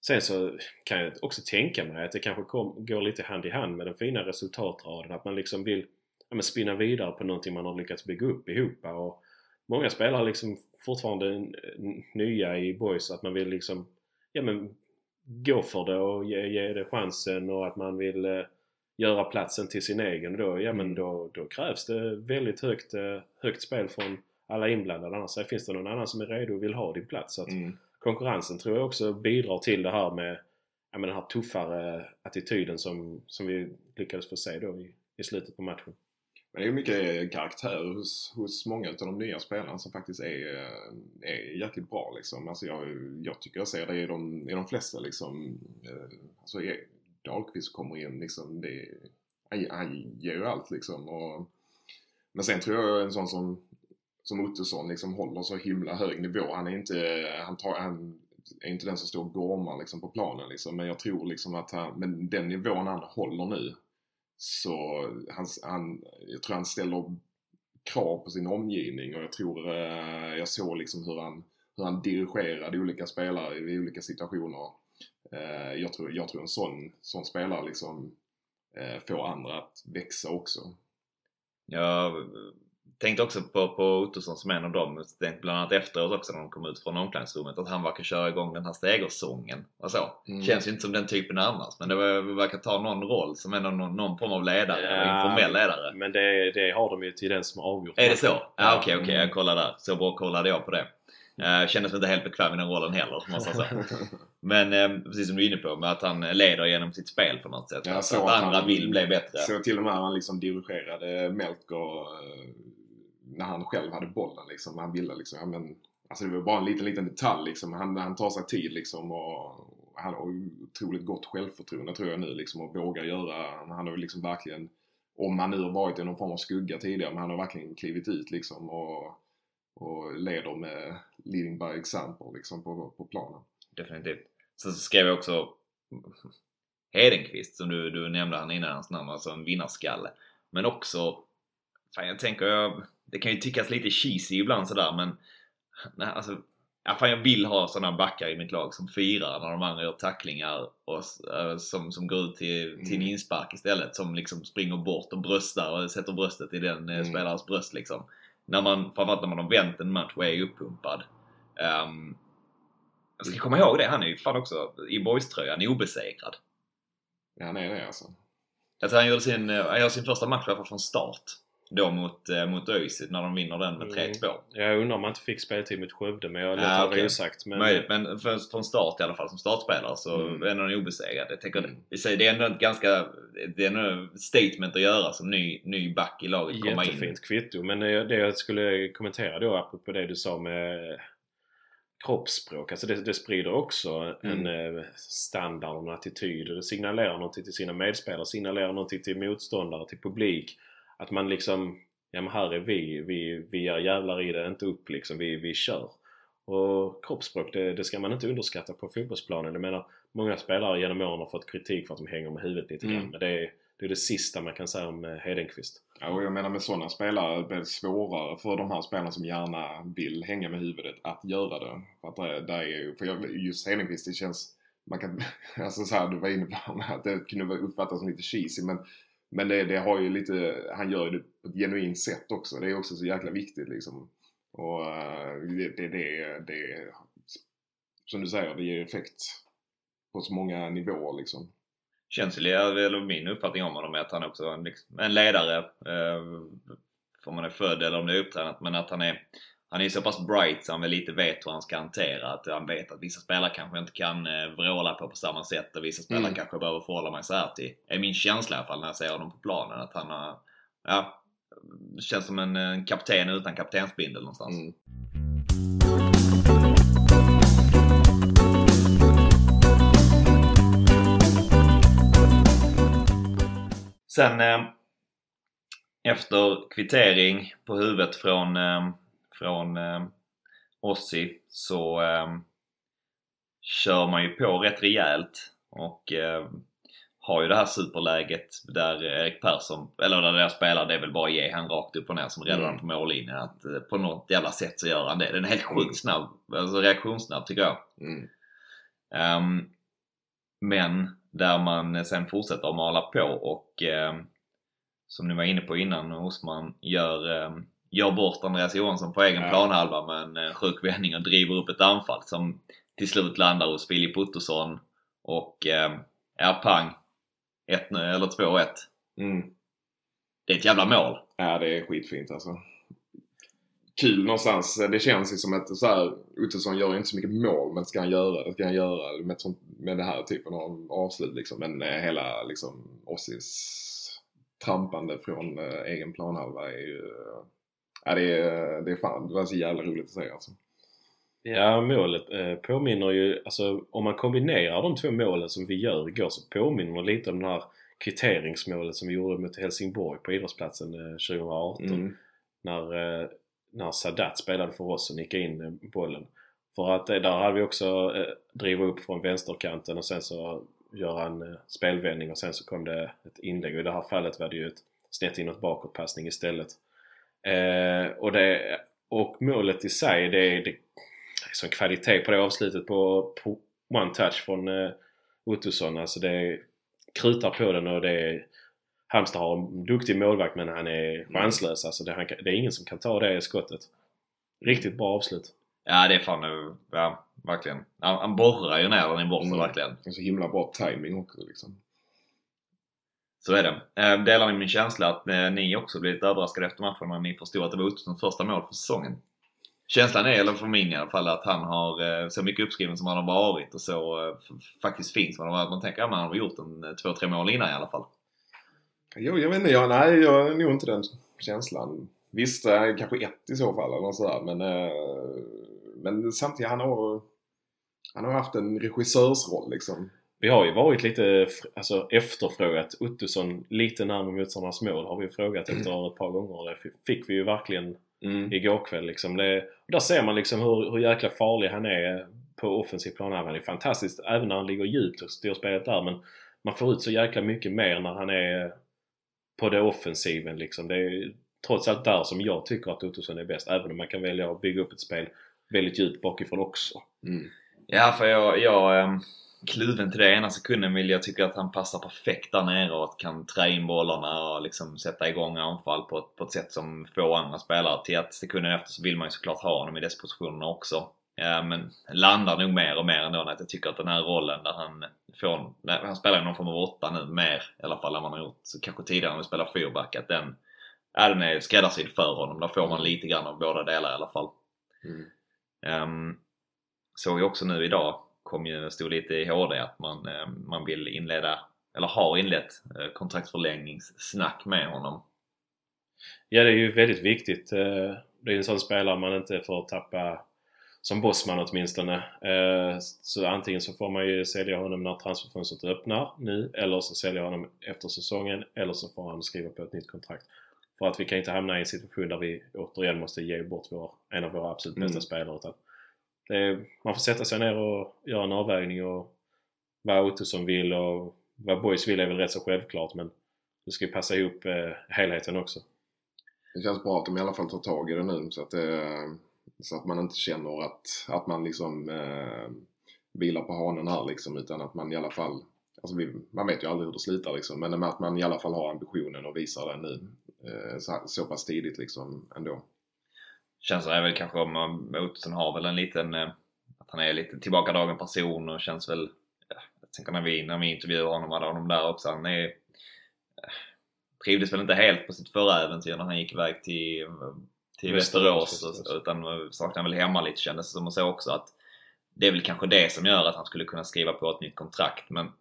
Sen så kan jag också tänka mig att det kanske kom, går lite hand i hand med den fina resultatraden. Att man liksom vill ja, men spinna vidare på någonting man har lyckats bygga upp ihop. Och många spelare liksom fortfarande nya i boys att man vill liksom ja, men gå för det och ge, ge det chansen och att man vill eh, göra platsen till sin egen då, ja men mm. då, då krävs det väldigt högt, eh, högt spel från alla inblandade. Annars finns det någon annan som är redo och vill ha din plats. Så mm. Konkurrensen tror jag också bidrar till det här med ja, men den här tuffare attityden som, som vi lyckades få se då i, i slutet på matchen. Men det är mycket karaktär hos, hos många av de nya spelarna som faktiskt är, är jäkligt bra liksom. Alltså jag, jag tycker jag ser det i de, i de flesta liksom. Eh, alltså Dahlqvist kommer in liksom. Det, han, han ger ju allt liksom. Och, men sen tror jag en sån som, som Ottosson liksom håller så himla hög nivå. Han är inte, han tar, han är inte den som står och gormar liksom på planen liksom. Men jag tror liksom att han, men den nivån han håller nu så han, han, jag tror han ställer krav på sin omgivning och jag tror eh, jag såg liksom hur han, hur han dirigerade olika spelare i olika situationer. Eh, jag, tror, jag tror en sån, sån spelare liksom eh, får andra att växa också. Ja, tänkte också på, på Ottosson som en av dem. Tänkte bland annat efteråt också när de kom ut från omklädningsrummet att han verkar köra igång den här Stegersången och så. Mm. Känns ju inte som den typen annars men det verkar ta någon roll som ändå någon, någon form av ledare, ja, informell ledare. Men det, det har de ju till den som har avgjort. Är det så? Ja okej, okay, okej. Okay, jag kollar där. Så bra kollade jag på det. Uh, kändes inte helt bekväm i den rollen heller, måste jag säga. Men eh, precis som du är inne på, med att han leder genom sitt spel på något sätt. Ja, så att, att andra han, vill bli bättre. Så till och med han liksom dirigerade Melker när han själv hade bollen liksom. Han ville liksom, ja, men, alltså det var bara en liten, liten detalj liksom. Han, han tar sig tid liksom och han har otroligt gott självförtroende tror jag nu liksom och vågar göra, han har liksom verkligen, om han nu har varit i någon form av skugga tidigare, men han har verkligen klivit ut liksom och, och leder med leading by example liksom på, på planen. Definitivt. Sen så skrev jag också Hedenqvist som du, du nämnde han innan hans namn, alltså en vinnarskalle. Men också, fan jag tänker jag det kan ju tyckas lite cheesy ibland sådär men nej, alltså, ja, fan jag vill ha sådana backar i mitt lag som firar när de andra gör tacklingar och äh, som, som går ut till, till en mm. inspark istället. Som liksom springer bort och bröstar och sätter bröstet i den eh, mm. spelarens bröst liksom. När man, framförallt när man har vänt en match och är uppumpad. Um, jag ska komma ihåg det, han är ju fan också i boys-tröjan obesegrad. Ja, han är det alltså. Alltså han gör sin, eh, han gör sin första match från start. Då mot, eh, mot ÖIS när de vinner den med 3-2. Mm. Jag undrar om man inte fick speltid mot Skövde men jag låter ja, okay. osagt. Men, Möjligt, men för, från start i alla fall som startspelare så mm. är han obesegrad. Jag tänker, mm. det är ändå ett ganska det är ändå statement att göra som ny, ny back i laget. Komma Jättefint kvitto. Men det jag skulle kommentera då apropå det du sa med kroppsspråk. Alltså det, det sprider också en mm. standard och en attityd. Det signalerar någonting till sina medspelare, signalerar någonting till motståndare, till publik att man liksom, ja men här är vi, vi, vi är jävlar i det, inte upp liksom, vi, vi kör. Och kroppsspråk, det, det ska man inte underskatta på fotbollsplanen. Jag menar, många spelare genom åren har fått kritik för att de hänger med huvudet lite grann. Mm. Men det är, det är det sista man kan säga om eh, Hedenqvist. Ja, och jag menar med sådana spelare blir det svårare för de här spelarna som gärna vill hänga med huvudet att göra det. För att det, det är ju, för jag, just Hedenqvist det känns, man kan, alltså så här, du var inne på att det kunde uppfattas som lite cheesy men men det, det har ju lite, han gör ju det på ett genuint sätt också. Det är också så jäkla viktigt liksom. Och eh, det, det, det, det som du säger, det ger effekt på så många nivåer liksom. Känslig, eller min uppfattning om honom är att han också är en, liksom, en ledare. Eh, om man är född eller om det är upptränat. Men att han är, han är så pass bright så han väl lite vet hur han ska hantera. Att han vet att vissa spelare kanske inte kan eh, vråla på på samma sätt och vissa spelare Mm. kanske behöver förhålla mig så här till. är min känsla i alla fall när jag ser honom på planen. Att han har, ja, känns som en, en kapten utan kaptensbindel någonstans. Mm. Sen eh, efter kvittering på huvudet från, eh, från eh, Ossi så eh, kör man ju på rätt rejält och eh, har ju det här superläget där Erik Persson, eller där deras spelare, det är väl bara att ge han rakt upp och ner som räddar Mm. mm. på mållinjen. Att eh, på något jävla sätt så gör han det. Den är helt sjukt snabb, alltså reaktionssnabb tycker jag. Mm. Ehm, men där man sen fortsätter att mala på och ehm, som ni var inne på innan, Osman gör, um, gör bort Andreas Johansson på egen Ja. planhalva med en eh, sjuk vändning och driver upp ett anfall som till slut landar hos Filip Ottosson och um, ja, pang! 1 eller 2-1. Mm. Det är ett jävla mål! Ja, det är skitfint alltså. Kul någonstans. Det känns ju som att så här, Ottosson gör inte så mycket mål, men ska han göra det ska han göra med, sånt, med den här typen av avslut liksom. Men eh, hela liksom Ossis trampande från eh, egen planhalva är ju... Ja, det är, det är fan, det var så jävla roligt att se alltså. Ja, målet eh, påminner ju, alltså om man kombinerar de två målen som vi gör igår så påminner det lite om det här kvitteringsmålet som vi gjorde mot Helsingborg på idrottsplatsen eh, 2018. Mm. När, eh, när Sadat spelade för oss och nickade in eh, bollen. För att eh, där hade vi också eh, driva upp från vänsterkanten och sen så göra en eh, spelvändning och sen så kom det ett inlägg och i det här fallet var det ju ett snett inåt bakåtpassning istället. Eh, och, det, och målet i sig, det, är- det är sån kvalitet på det avslutet på, på one touch från eh, Ottosson. Alltså det krutar på den och det är Halmstad har en duktig målvakt men han är chanslös. Alltså det, han, det är ingen som kan ta det skottet. Riktigt bra avslut. Ja, det är fan, eh, ja, verkligen. Han, han borrar ju ner den i bortre Mm. verkligen. Det så himla bra timing också liksom. Så är det. Eh, Delar ni min känsla att eh, ni också blev lite överraskade efter matchen när ni förstod att det var Ottossons första mål för säsongen? Känslan är, eller för min i alla fall, att han har eh, så mycket uppskriven som han har varit och så eh, faktiskt finns som han har varit. Man tänker att han har gjort en två, tre mål innan i alla fall. Jo, jag vet inte, jag, nej jag har nog inte den känslan. Visst, kanske ett i så fall eller något sådär men, men samtidigt han har han har haft en regissörsroll liksom. Vi har ju varit lite alltså, efterfrågat Ottosson lite närmare motståndarnas mål har vi frågat efter ett par gånger. Det fick vi ju verkligen Mm. igår kväll. Liksom. Det, och där ser man liksom hur, hur jäkla farlig han är på offensiv plan. Han är fantastiskt även när han ligger djupt och styr spelet där men man får ut så jäkla mycket mer när han är på det offensiven liksom. Det är trots allt där som jag tycker att Ottosson är bäst. Även om man kan välja att bygga upp ett spel väldigt djupt bakifrån också. Mm. Ja, för jag, jag eh, kluven till det. Ena sekunden vill jag tycka att han passar perfekt där nere och kan trä in bollarna och liksom sätta igång anfall på ett, på ett sätt som få andra spelare. Till att sekunden efter så vill man ju såklart ha honom i dess positionerna också. Ja, men landar nog mer och mer ändå att jag tycker att den här rollen där han får, han spelar någon form av åtta nu, mer i alla fall än man har gjort så kanske tidigare när vi spelar fyrback, att den, ja, den är skräddarsydd för honom. Där får man lite grann av båda delar i alla fall. Mm. Um, såg ju också nu idag, kom ju, stod lite i HD att man, eh, man vill inleda, eller har inlett, eh, kontraktsförlängningssnack med honom. Ja, det är ju väldigt viktigt. Eh, Det är en sån spelare man inte får tappa som bossman åtminstone. Så antingen så får man ju sälja honom när transferfönstret öppnar nu eller så sälja honom efter säsongen eller så får han skriva på ett nytt kontrakt. För att vi kan inte hamna i en situation där vi återigen måste ge bort vår, en av våra absolut bästa Mm. spelare. Utan är, man får sätta sig ner och göra en avvägning och vad Ottosson vill och vad Boys vill är väl rätt så självklart men det ska ju passa ihop eh, helheten också. Det känns bra att de i alla fall tar tag i det nu så att, eh, så att man inte känner att, att man liksom eh, vilar på hanen här liksom utan att man i alla fall Alltså vi, man vet ju aldrig hur det slutar liksom men att man i alla fall har ambitionen och visar den nu eh, så, så pass tidigt liksom ändå. Känslan är väl kanske om Ottosson har väl en liten eh, att han är lite tillbakadragen person och känns väl ja, jag tänker när vi, när vi intervjuade honom hade honom där också han är trivdes väl inte helt på sitt förra äventyr när han gick iväg till, till Västerås, Västerås. Utan saknade väl hemma lite kändes det som och så också att det är väl kanske det som gör att han skulle kunna skriva på ett nytt kontrakt men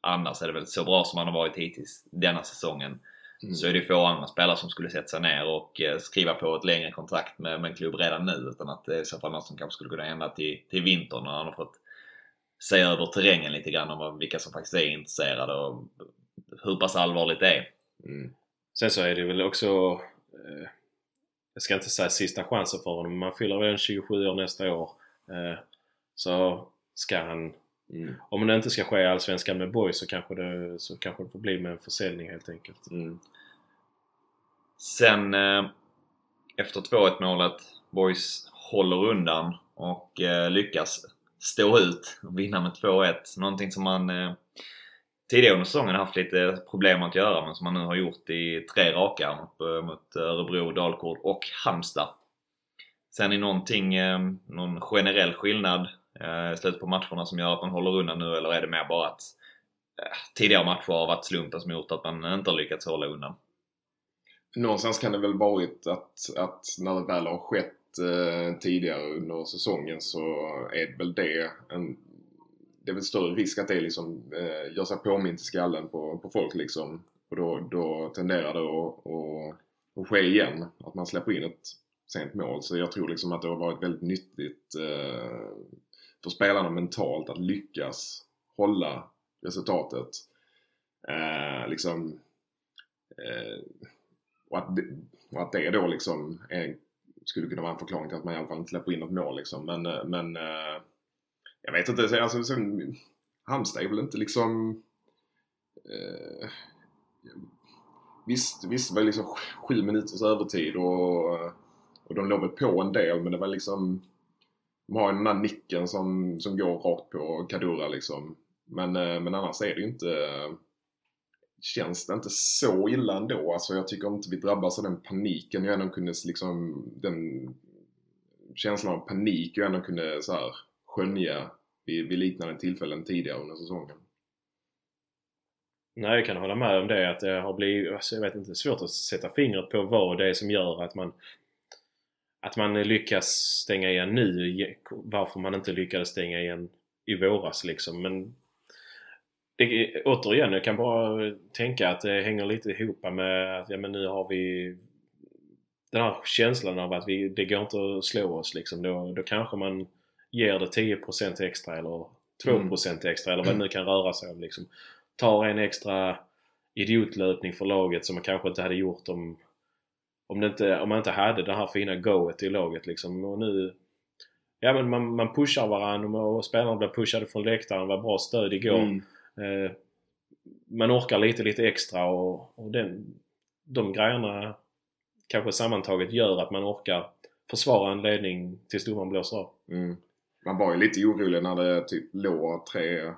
annars är det väl så bra som han har varit hittills denna säsongen mm. så är det få andra spelare som skulle sätta sig ner och eh, skriva på ett längre kontrakt med, med en klubb redan nu utan att det är i så fall något som kanske skulle kunna hända till, till vintern när han har fått se över terrängen lite grann om vilka som faktiskt är intresserade och hur pass allvarligt det är. Mm. Sen så är det väl också eh, jag ska inte säga sista chansen för honom, men man fyller väl 27 år nästa år. Eh, så ska han Mm. Om det inte ska ske i Allsvenskan med boys så kanske, det, så kanske det får bli med en försäljning helt enkelt. Mm. Sen eh, efter 2-1 målet, boys håller undan och eh, lyckas stå ut och vinna med 2-1. Någonting som man eh, tidigare under säsongen haft lite problem att göra men som man nu har gjort i tre raka mot, mot Örebro, Dalkurd och Halmstad. Sen är någonting, eh, någon generell skillnad eh, Eh, i slutet på matcherna som gör att man håller undan nu eller är det mer bara att eh, tidigare matcher har varit slumpen som gjort att man inte har lyckats hålla undan? Någonstans kan det väl varit att, att när det väl har skett eh, tidigare under säsongen så är det väl det en det är väl större risk att det liksom eh, gör sig påmint i skallen på, på folk liksom. Och då, då tenderar det att, att, att ske igen. Att man släpper in ett sent mål. Så jag tror liksom att det har varit väldigt nyttigt eh, för spelarna mentalt att lyckas hålla resultatet. Eh, liksom, eh, och, att det, och att det då liksom är, skulle kunna vara en förklaring till att man i alla fall inte släpper in något mål liksom. Men, eh, men eh, jag vet inte, alltså, sen, Halmstad är väl inte liksom eh, Visst, visst var det liksom sju minuters övertid och, och de låg väl på en del men det var liksom de har ju den där nicken som, som går rakt på Kadura liksom. Men, eh, men annars är det ju inte... Känns det inte så illa ändå. Alltså jag tycker inte vi drabbas av den paniken jag ändå kunde liksom... Den känslan av panik jag ändå kunde så här skönja vid, vid liknande tillfällen tidigare under säsongen. Nej, jag kan hålla med om det att det har blivit, alltså jag vet inte, svårt att sätta fingret på vad det är som gör att man att man lyckas stänga igen nu, varför man inte lyckades stänga igen i våras liksom. Men det, återigen, jag kan bara tänka att det hänger lite ihop med att ja, men nu har vi den här känslan av att vi, det går inte att slå oss liksom. Då, då kanske man ger det 10% extra eller 2% mm. extra eller vad det nu kan röra sig om. Liksom. Tar en extra idiotlöpning för laget som man kanske inte hade gjort om om, det inte, om man inte hade det här fina goet i laget liksom. Och nu, ja men man, man pushar varandra och spelarna blir pushade från läktaren. Det var bra stöd igår. Mm. Eh, man orkar lite, lite extra och, och den, de grejerna kanske sammantaget gör att man orkar försvara en ledning tills domaren blåser av. Mm. Man var ju lite orolig när det typ låg tre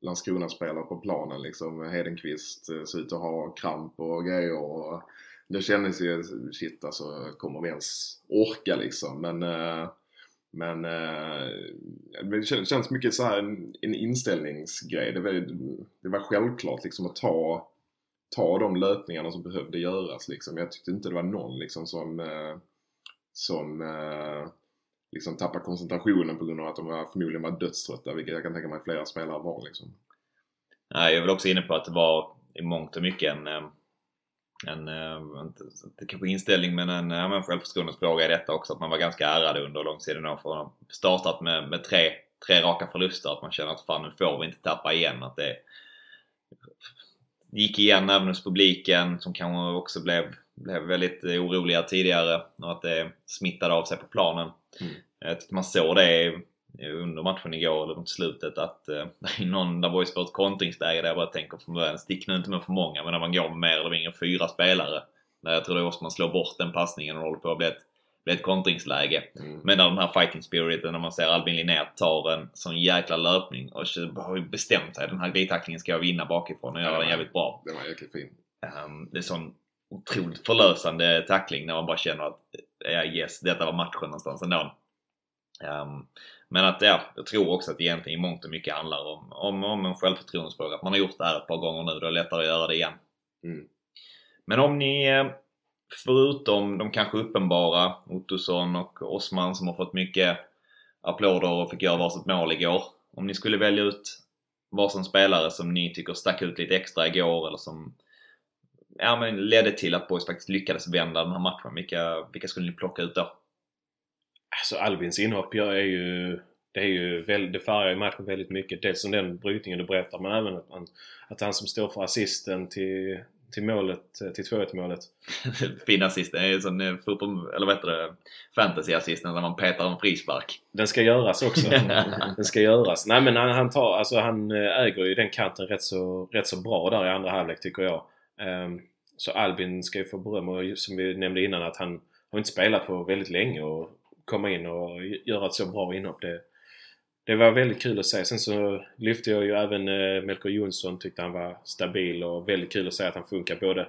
Landskrona-spelare på planen liksom. Hedenqvist eh, såg ut att ha kramp och grejer. Och det kändes ju, shit alltså, kommer vi ens orka liksom? Men, eh, men eh, det känns mycket så här en, en inställningsgrej. Det var, det var självklart liksom att ta, ta de löpningarna som behövde göras liksom. Jag tyckte inte det var någon liksom som, eh, som liksom tappade koncentrationen på grund av att de var, förmodligen var dödströtta, vilket jag kan tänka mig att flera spelare var liksom. Nej, jag är väl också inne på att det var i mångt och mycket en en, eh, inte, inte kanske inställning men en ja, självförtroendefråga i detta också. Att man var ganska ärrad under långsidan för att ha startat med, med tre, tre raka förluster. Att man känner att fan nu får vi inte tappa igen. Att det gick igen även hos publiken som kanske också blev, blev väldigt oroliga tidigare och att det smittade av sig på planen. Mm. Jag tycker man såg det under matchen igår, eller mot slutet, att eh, det är någon där boys får ett kontringsläge där jag bara tänker från början, stick nu inte med för många, men när man går med mer eller mindre fyra spelare. Där jag tror det är Osman slår bort den passningen och håller på att bli ett, bli ett kontringsläge. Mm. Men när den här fighting spiriten, när man ser Albin Linnér tar en sån jäkla löpning och har ju bestämt sig, den här glidtacklingen ska jag vinna bakifrån och göra den jävligt bra. Den var jäkligt fin. Um, det är sån otroligt förlösande tackling när man bara känner att ja, yes, detta var matchen någonstans ändå. Um, men att ja, jag tror också att det egentligen i mångt och mycket handlar om, om, om en självförtroendefråga. Att man har gjort det här ett par gånger nu, då är det lättare att göra det igen. Mm. Men om ni, eh, förutom de kanske uppenbara, Ottosson och Osman som har fått mycket applåder och fick göra varsitt mål igår. Om ni skulle välja ut varsin spelare som ni tycker stack ut lite extra igår eller som ja, men ledde till att Boys faktiskt lyckades vända den här matchen. Vilka, vilka skulle ni plocka ut då? Alltså Albins inhopp är ju... Det, är ju väl, det färgar ju matchen väldigt mycket. Dels som den brytningen du berättar men även att, man, att han som står för assisten till, till målet, till 2-1 målet. fin assist. Det är ju sån eh, fotboll, eller vad heter det, fantasy-assisten när man petar en frispark. Den ska göras också. den ska göras. Nej men han, han, tar, alltså han eh, äger ju den kanten rätt så, rätt så bra där i andra halvlek tycker jag. Um, så Albin ska ju få beröm och som vi nämnde innan att han har inte spelat på väldigt länge och komma in och göra ett så bra inhopp. Det, det var väldigt kul att se. Sen så lyfte jag ju även eh, Melker Jonsson. Tyckte han var stabil och väldigt kul att se att han funkar både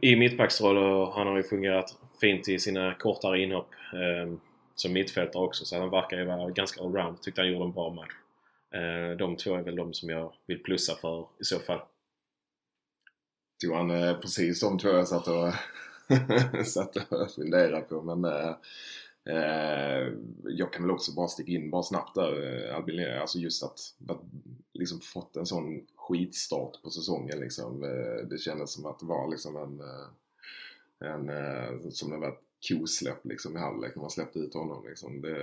i mittbacksroll och han har ju fungerat fint i sina kortare inhopp eh, som mittfältare också. Så han verkar ju vara ganska allround. Tyckte han gjorde en bra match. Eh, de två är väl de som jag vill plussa för i så fall. Tog han eh, precis de två jag satt och, satt och funderade på men eh, eh, jag kan väl också bara sticka in bara snabbt där eh, Albin alltså just att, att liksom fått en sån skitstart på säsongen liksom. Eh, det kändes som att det var liksom en, en som det var ett kosläpp liksom i halvlek när man släppte ut honom liksom. Det,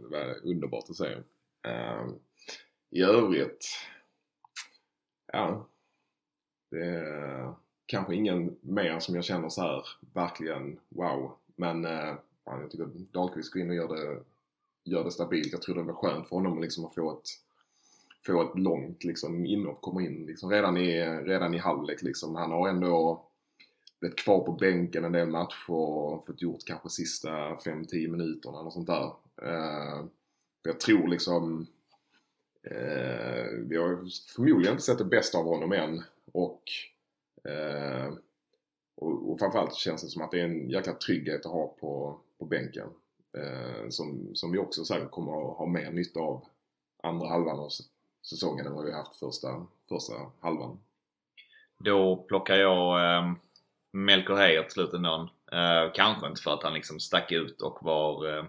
det var underbart att se. Eh, I övrigt, ja det är kanske ingen mer som jag känner så här verkligen wow. Men eh, jag tycker att Dahlqvist går in och gör det, gör det stabilt. Jag tror det var skönt för honom liksom att få ett, få ett långt liksom, inhopp, komma in liksom, redan, i, redan i halvlek. Liksom. Han har ändå blivit kvar på bänken en del matcher och fått gjort kanske sista 5-10 minuterna eller sånt där. Eh, jag tror liksom eh, vi har förmodligen inte sett det bästa av honom än. Och, eh, och, och framförallt känns det som att det är en jäkla trygghet att ha på, på bänken. Eh, som, som vi också säkert kommer att ha mer nytta av andra halvan av säsongen än vad vi har haft första, första halvan. Då plockar jag eh, Melker Heier till slut ändå. Eh, kanske inte för att han liksom stack ut och var eh,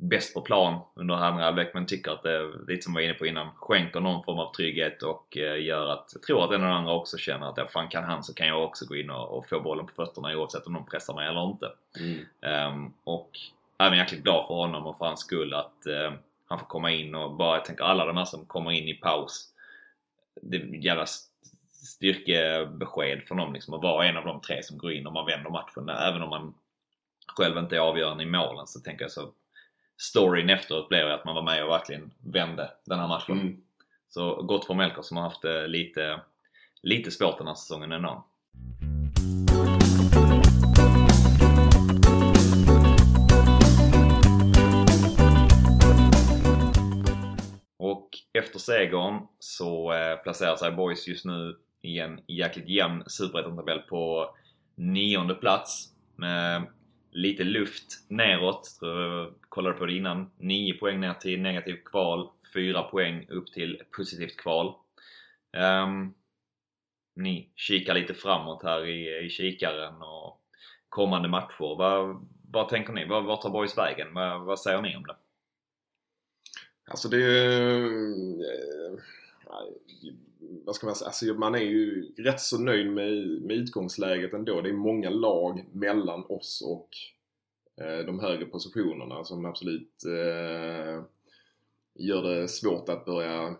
bäst på plan under andra halvlek men tycker att det, lite som vi var inne på innan, skänker någon form av trygghet och eh, gör att, jag tror att en och andra också känner att ja, fan kan han så kan jag också gå in och, och få bollen på fötterna oavsett om de pressar mig eller inte. Mm. Um, och även jäkligt glad för honom och för hans skull att uh, han får komma in och bara, jag tänker alla de här som kommer in i paus. Det är jävla styrkebesked för dem liksom att vara en av de tre som går in och man vänder matchen. Även om man själv inte är avgörande i målen så tänker jag så storyn efteråt blev att man var med och verkligen vände den här matchen. Mm. Så gott för Melker som har haft det lite, lite svårt den här säsongen ändå. Och efter segern så eh, placerar sig Boys just nu i en jäkligt jämn superettan-tabell på nionde plats med lite luft neråt. Jag kollade på det innan. 9 poäng ner till negativt kval. 4 poäng upp till positivt kval. Um, ni kikar lite framåt här i, i kikaren och kommande matcher. Vad, vad tänker ni? Vad, vad tar Boys vägen? Vad, vad säger ni om det? Alltså det är... Eh, vad ska man säga? Alltså man är ju rätt så nöjd med, med utgångsläget ändå. Det är många lag mellan oss och eh, de högre positionerna som absolut eh, gör det svårt att börja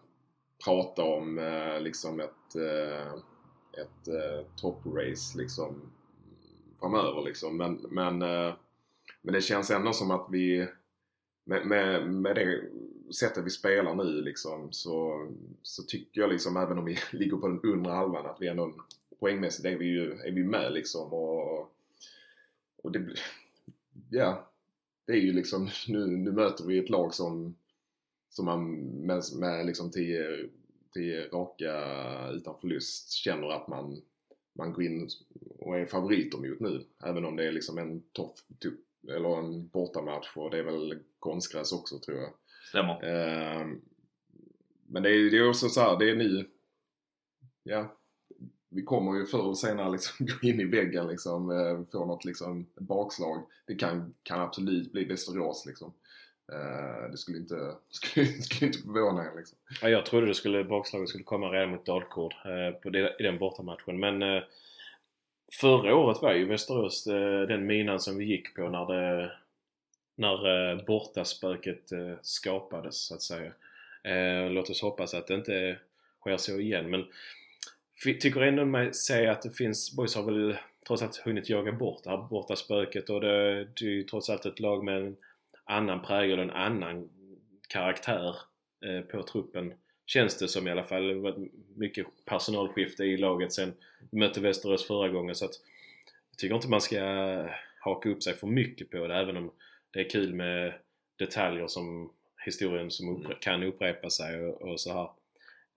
prata om eh, liksom ett, eh, ett eh, top-race liksom framöver liksom. Men, men, eh, men det känns ändå som att vi med, med, med det sättet vi spelar nu liksom så, så tycker jag liksom även om vi ligger på den undre halvan att vi ändå poängmässigt är vi ju är vi med liksom och, och det ja det är ju liksom nu, nu möter vi ett lag som som man med, med liksom tio, tio raka utan förlust känner att man man går in och är favoriter mot nu. Även om det är liksom en topp, typ, eller en bortamatch och det är väl konstgräs också tror jag. Stämmer. Eh, men det är, det är också så här, det är nu, ja, vi kommer ju förr eller senare liksom gå in i väggen liksom, eh, få något liksom bakslag. Det kan, kan absolut bli Västerås liksom. Eh, det skulle inte, skulle, skulle inte förvåna en liksom. Ja, jag trodde det skulle, bakslaget skulle komma redan mot Dalkurd eh, i den bortamatchen. Men eh, förra året var ju Västerås eh, den minan som vi gick på när det när eh, bortaspöket eh, skapades så att säga. Eh, låt oss hoppas att det inte sker så igen. Men tycker ändå mig säga att det finns, Boys har väl trots allt hunnit jaga bort det här bortaspöket och det, det är ju trots allt ett lag med en annan prägel och en annan karaktär eh, på truppen. Känns det som i alla fall. Det var mycket personalskifte i laget sen vi mötte Västerås förra gången så att jag tycker inte man ska haka upp sig för mycket på det även om det är kul med detaljer som historien som uppre kan upprepa sig och, och så här.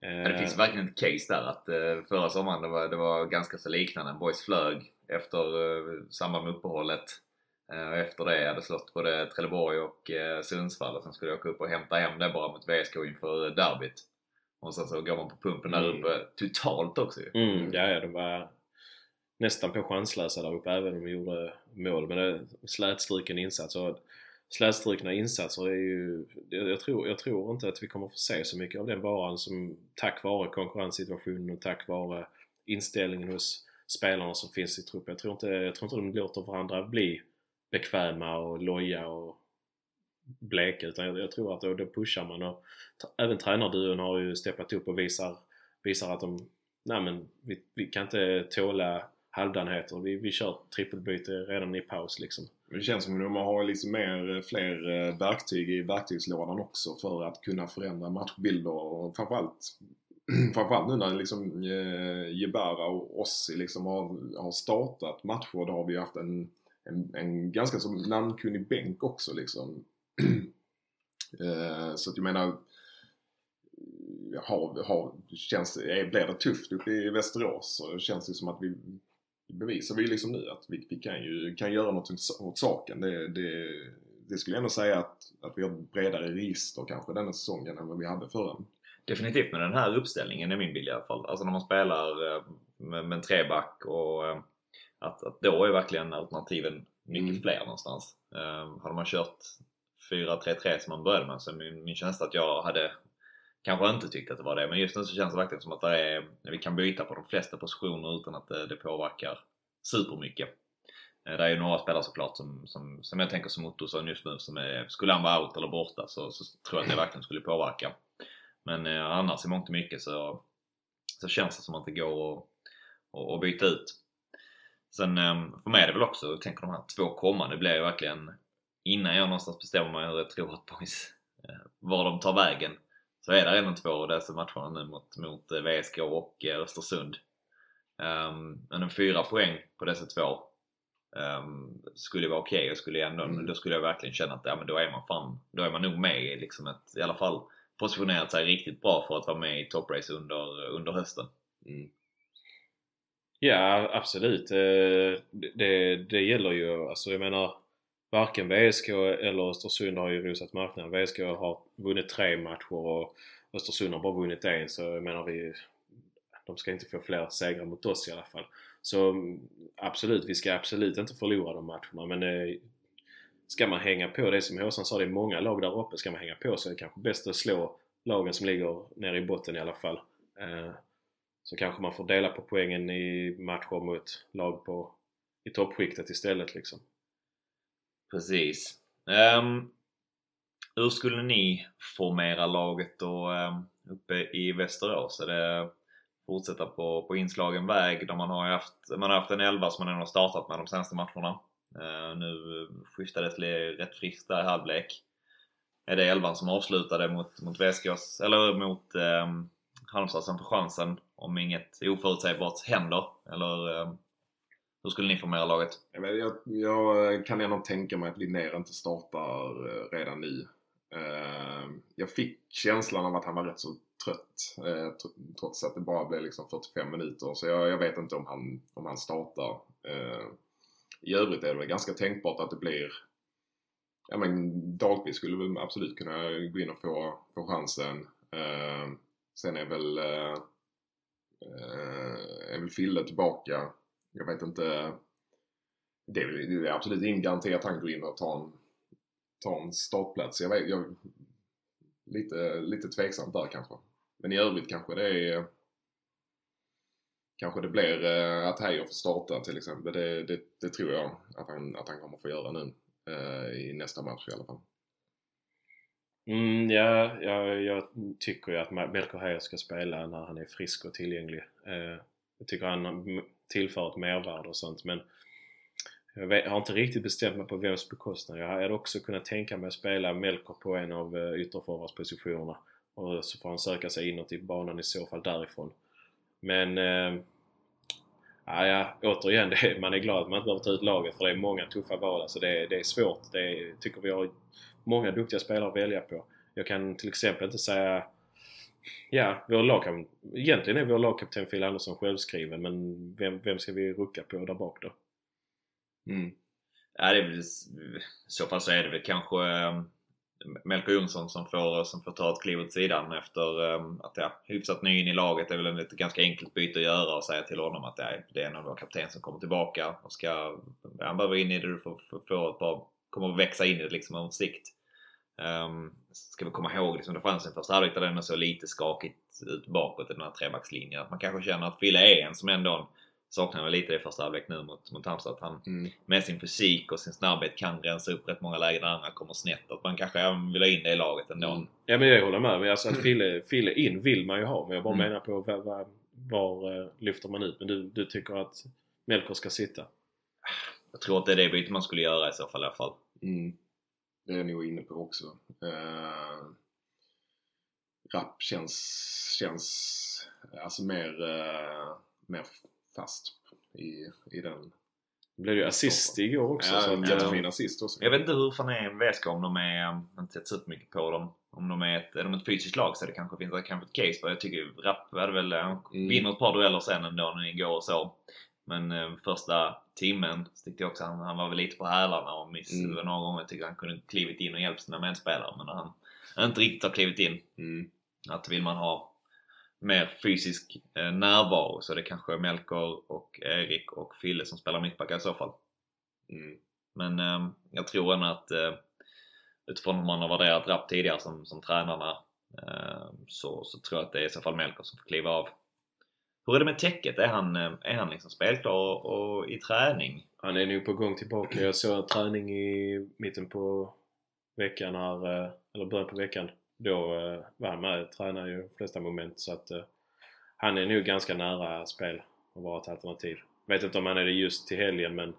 Men det finns verkligen ett case där att eh, förra sommaren det var, det var ganska så liknande. Boys flög efter eh, samband med uppehållet. Eh, och efter det hade slått både Trelleborg och eh, Sundsvall och sen skulle jag åka upp och hämta hem det bara mot VSK inför derbyt. Och sen så går man på pumpen där Mm. uppe totalt också ju. Mm, ja, ja, de var nästan på chanslösa där uppe även om vi gjorde mål. Men det slätstruken insats. Och slätstrukna insatser är ju... Jag tror, jag tror inte att vi kommer få se så mycket av den varan som tack vare konkurrenssituationen och tack vare inställningen hos spelarna som finns i truppen. Jag tror inte, jag tror inte de låter varandra bli bekväma och loja och bleka utan jag, jag tror att då, då pushar man och även tränarduon har ju steppat upp och visar, visar att de nej men vi, vi kan inte tåla halvdanheter. Vi, vi kör trippelbyte redan i paus liksom. Det känns som att de har liksom mer, eh, fler eh, verktyg i verktygslådan också för att kunna förändra matchbilder och framförallt Framförallt nu när liksom eh, Jebara och Ossi liksom har, har startat matcher, då har vi haft en, en, en ganska så namnkunnig bänk också liksom. så att jag menar, har, har, känns, blir det tufft uppe i Västerås så känns det som att vi bevisar vi liksom nu att vi, vi kan ju kan göra något åt saken. Det, det, det skulle jag ändå säga att, att vi har ett bredare register kanske denna säsongen än vad vi hade förra. Definitivt med den här uppställningen är min bild i alla fall. Alltså när man spelar eh, med, med en treback och eh, att, att då är verkligen alternativen mycket Mm. fler någonstans. Eh, hade man kört 4-3-3 som man började med så är min, min känsla att jag hade kanske inte tyckte att det var det. Men just nu så känns det verkligen som att det är, vi kan byta på de flesta positioner utan att det, det påverkar supermycket. Eh, det är ju några spelare såklart som, som, som jag tänker som Ottosson just nu som är, skulle han vara out eller borta så, så tror jag att det verkligen skulle påverka. Men eh, annars i mångt och mycket så, så känns det som att det går att, att, att byta ut. Sen eh, för mig är det väl också, jag tänker de här två kommande blir ju verkligen innan jag någonstans bestämmer mig hur jag tror att boys, eh, var de tar vägen så är det redan två av dessa matcherna nu mot, mot eh, VSK och eh, Östersund. Um, men en fyra poäng på dessa två um, skulle vara okej och skulle ändå, Mm. då skulle jag verkligen känna att ja, men då är man fan, då är man nog med i liksom ett, i alla fall positionerat sig riktigt bra för att vara med i topprace under, under hösten. Mm. Ja, absolut. Eh, Det, det gäller ju, alltså jag menar varken VSK eller Östersund har ju rosat marknaden. VSK har vunnit tre matcher och Östersund har bara vunnit en så jag menar vi de ska inte få fler segrar mot oss i alla fall. Så mm, absolut, vi ska absolut inte förlora de matcherna men eh, ska man hänga på, det som Håsan sa, det är många lag där uppe, ska man hänga på så är det kanske bäst att slå lagen som ligger nere i botten i alla fall. Eh, så kanske man får dela på poängen i matcher mot lag på, i toppskiktet istället liksom. Precis. Um, hur skulle ni formera laget då um, uppe i Västerås? Är det fortsätta på, på inslagen väg där man har ju haft, man har haft en elva som man ändå har startat med de senaste matcherna. Uh, nu skiftade det till rätt friskt där i halvlek. är det elvan som avslutade mot, mot Väskås, eller mot um, Halmstad som får chansen om inget oförutsägbart händer? Eller um, hur skulle ni formera laget? Jag, jag, jag kan ändå tänka mig att Linnér inte startar eh, redan nu. Eh, jag fick känslan av att han var rätt så trött eh, trots att det bara blev liksom 45 minuter. Så jag, jag vet inte om han, om han startar. I övrigt är det väl ganska tänkbart att det blir Ja men Dahlqvist skulle väl absolut kunna gå in och få, få chansen. Sen är väl är väl Fille tillbaka. Jag vet inte. Det är, det är absolut ingen garanti att han går in och tar en, tar en startplats. Jag vet, jag, lite, lite tveksamt där kanske. Men i övrigt kanske det är Kanske det blir eh, att Heijer får starta till exempel. Det, det, det tror jag att han, att han kommer få göra nu. Eh, I nästa match i alla fall. Mm, ja, jag, jag tycker ju att Melker Heijer ska spela när han är frisk och tillgänglig. Eh, jag tycker han tillför ett mervärde och sånt men jag, vet, jag har inte riktigt bestämt mig på vems bekostnad. Jag hade också kunnat tänka mig att spela Melker på en av eh, ytterforwardspositionerna och så får han söka sig inåt i banan i så fall därifrån. Men eh, ja, ja, återigen, det är, man är glad att man inte behöver ta ut laget för det är många tuffa val. Alltså det, är- det är svårt. Det är, jag tycker vi har många duktiga spelare att välja på. Jag kan till exempel inte säga Ja, vår lagkapten, egentligen är vår lagkapten Phil Andersson självskriven men vem, vem ska vi rucka på där bak då? Mm. Ja, det är väl, I så fall så är det väl kanske ehm, Melker Jonsson som får, som får ta ett kliv åt sidan efter ehm, att ja, hyfsat ny in i laget. Det är väl ett ganska enkelt byte att göra och säga till honom att ja, det är en av våra kapten som kommer tillbaka och ska, han behöver in i det, du får, får, får ett par, kommer att växa in i det liksom om sikt. Um, ska vi komma ihåg liksom, det fanns en första halvlek där det ändå såg lite skakigt ut bakåt i den här trebackslinjen. Att man kanske känner att Fille är en som ändå saknar väl lite i första halvlek nu mot, mot Halmstad. Att han Mm. med sin fysik och sin snabbhet kan rensa upp rätt många lägen där andra kommer snett. Att man kanske även vill ha in det i laget ändå. Mm. Ja men jag håller med. Men alltså att Fille, Fille in vill man ju ha men jag bara Mm. menar på var, var, var eh, lyfter man ut? Men du, du tycker att Melker ska sitta? Jag tror att det är det bytet man skulle göra i så fall i alla fall. Mm. Det är jag nog inne på också. Uh, Rapp känns, känns alltså mer, uh, mer fast i, i den. Det blev ju assist igår också. Ja, så att, jättefin assist också. Jag vet inte hur fan är VSK om de är, jag har inte sett så mycket på dem. Om de är ett, är de ett fysiskt lag så det kanske finns kanske ett case för. Jag tycker Rapp hade väl, han Mm. vinner ett par dueller sen ändå när igår och så. Men eh, första timmen tyckte jag också han, han var väl lite på hälarna och missade Mm. några gånger. Jag tyckte han kunde klivit in och hjälpt sina medspelare men när han inte riktigt har klivit in. Mm. Att vill man ha mer fysisk eh, närvaro så är det kanske Melker och Erik och Fille som spelar mittbackar i så fall. Mm. Men eh, jag tror ändå att eh, utifrån hur man har värderat Rapp tidigare som, som tränarna eh, så, så tror jag att det är i så fall Melker som får kliva av. Hur är det med täcket? Är han, eh, är han liksom spelklar och, och i träning? Han är nog på gång tillbaka. Jag såg träning i mitten på veckan här, eh, eller början på veckan. Då eh, var han med och tränade ju de flesta moment så att han är nog ganska nära spel och vara ett alternativ. Vet inte om han är det just till helgen men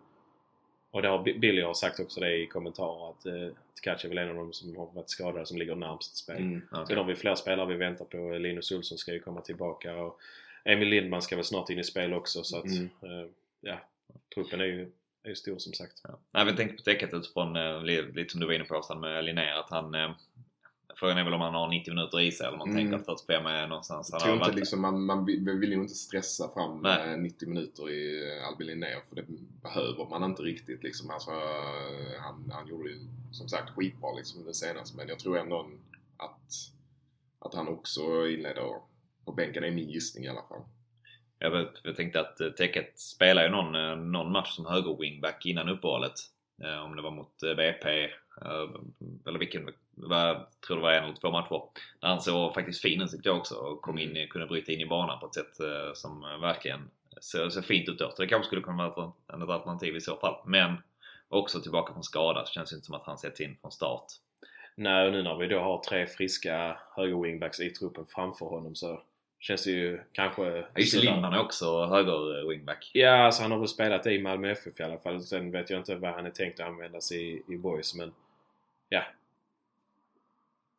och det har Bi- Billy har sagt också det i kommentarer att eh, Tkac är väl en av dem som har varit skadade som ligger närmst spel. Mm. Sen har vi fler spelare vi väntar på. Linus Olsson ska ju komma tillbaka och Emil Lindman ska väl snart in i spel också så att Mm. eh, ja, truppen är ju, är ju stor som sagt. Ja. Nej, vi tänkte på täcket utifrån, eh, li- lite som du var inne på Åstan med Linnér, att han eh, Frågan är väl om han har 90 minuter i sig eller om man Mm. tänker att 45 är någonstans. Jag tror inte varit- liksom, man, man vill ju inte stressa fram Nej. eh, 90 minuter i Albin Linnér för det behöver man inte riktigt liksom. Alltså, han, han gjorde ju som sagt skitbra liksom det senaste men jag tror ändå att, att han också inleder på bänken är min gissning i alla fall. Jag, vet, jag tänkte att eh, Täcket spelar ju någon, eh, någon match som höger wingback innan uppehållet. Eh, Om det var mot BP eller vilken, jag tror det var en eller två matcher. Där han såg faktiskt fin ut tyckte jag också och kom in, i- kunde bryta in i banan på ett sätt som verkligen ser, ser fint ut då. Så det kanske skulle kunna vara ett, ett alternativ i så fall. Men också tillbaka från skada så känns det inte som att han sätts in från start. Nej, och nu när vi då har tre friska höger-wingbacks i truppen framför honom så känns ju kanske... Ja, Just. Lindman är också höger wingback. Ja, alltså han har väl spelat i Malmö FF i alla fall. Sen vet jag inte vad han är tänkt att användas i, i Boys men ja.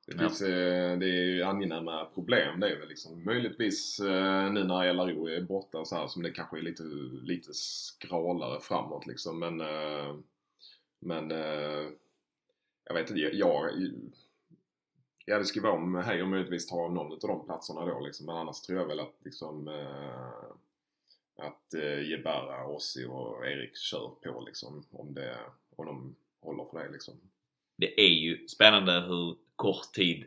Det, finns, eh, det är ju angenäma problem. Det är väl liksom möjligtvis eh, nu när LRO är borta så här som det kanske är lite, lite skralare framåt liksom. Men, eh, men eh, jag vet inte. Jag, ja, det skulle vara om Heijer möjligtvis tar någon av de platserna då liksom. Men annars tror jag väl att liksom eh, att eh, Jebara, Ossi och Erik kör på liksom. Om, det, om de håller för det liksom. Det är ju spännande hur kort tid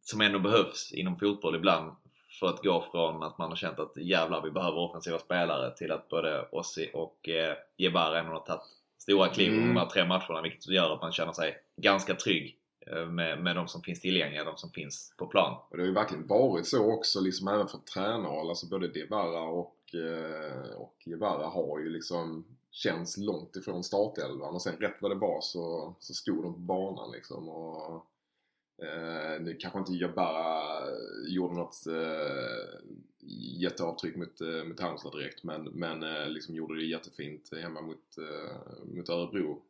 som ändå behövs inom fotboll ibland för att gå från att man har känt att jävlar vi behöver offensiva spelare till att både Ossi och eh, Jebara ändå har tagit stora kliv Mm. under de här tre matcherna vilket gör att man känner sig ganska trygg eh, Eh, med, med de som finns tillgängliga, de som finns på plan. Och det har ju verkligen varit så också, liksom även för tränare. Alltså både Devara och, eh, och Guevara har ju liksom känns långt ifrån startelvan och sen rätt vad det var så, så stod de på banan liksom. Och, eh, nu kanske inte Jabara gjorde något eh, jätteavtryck mot, eh, mot Halmstad direkt men, men eh, liksom gjorde det jättefint hemma mot, eh, mot Örebro.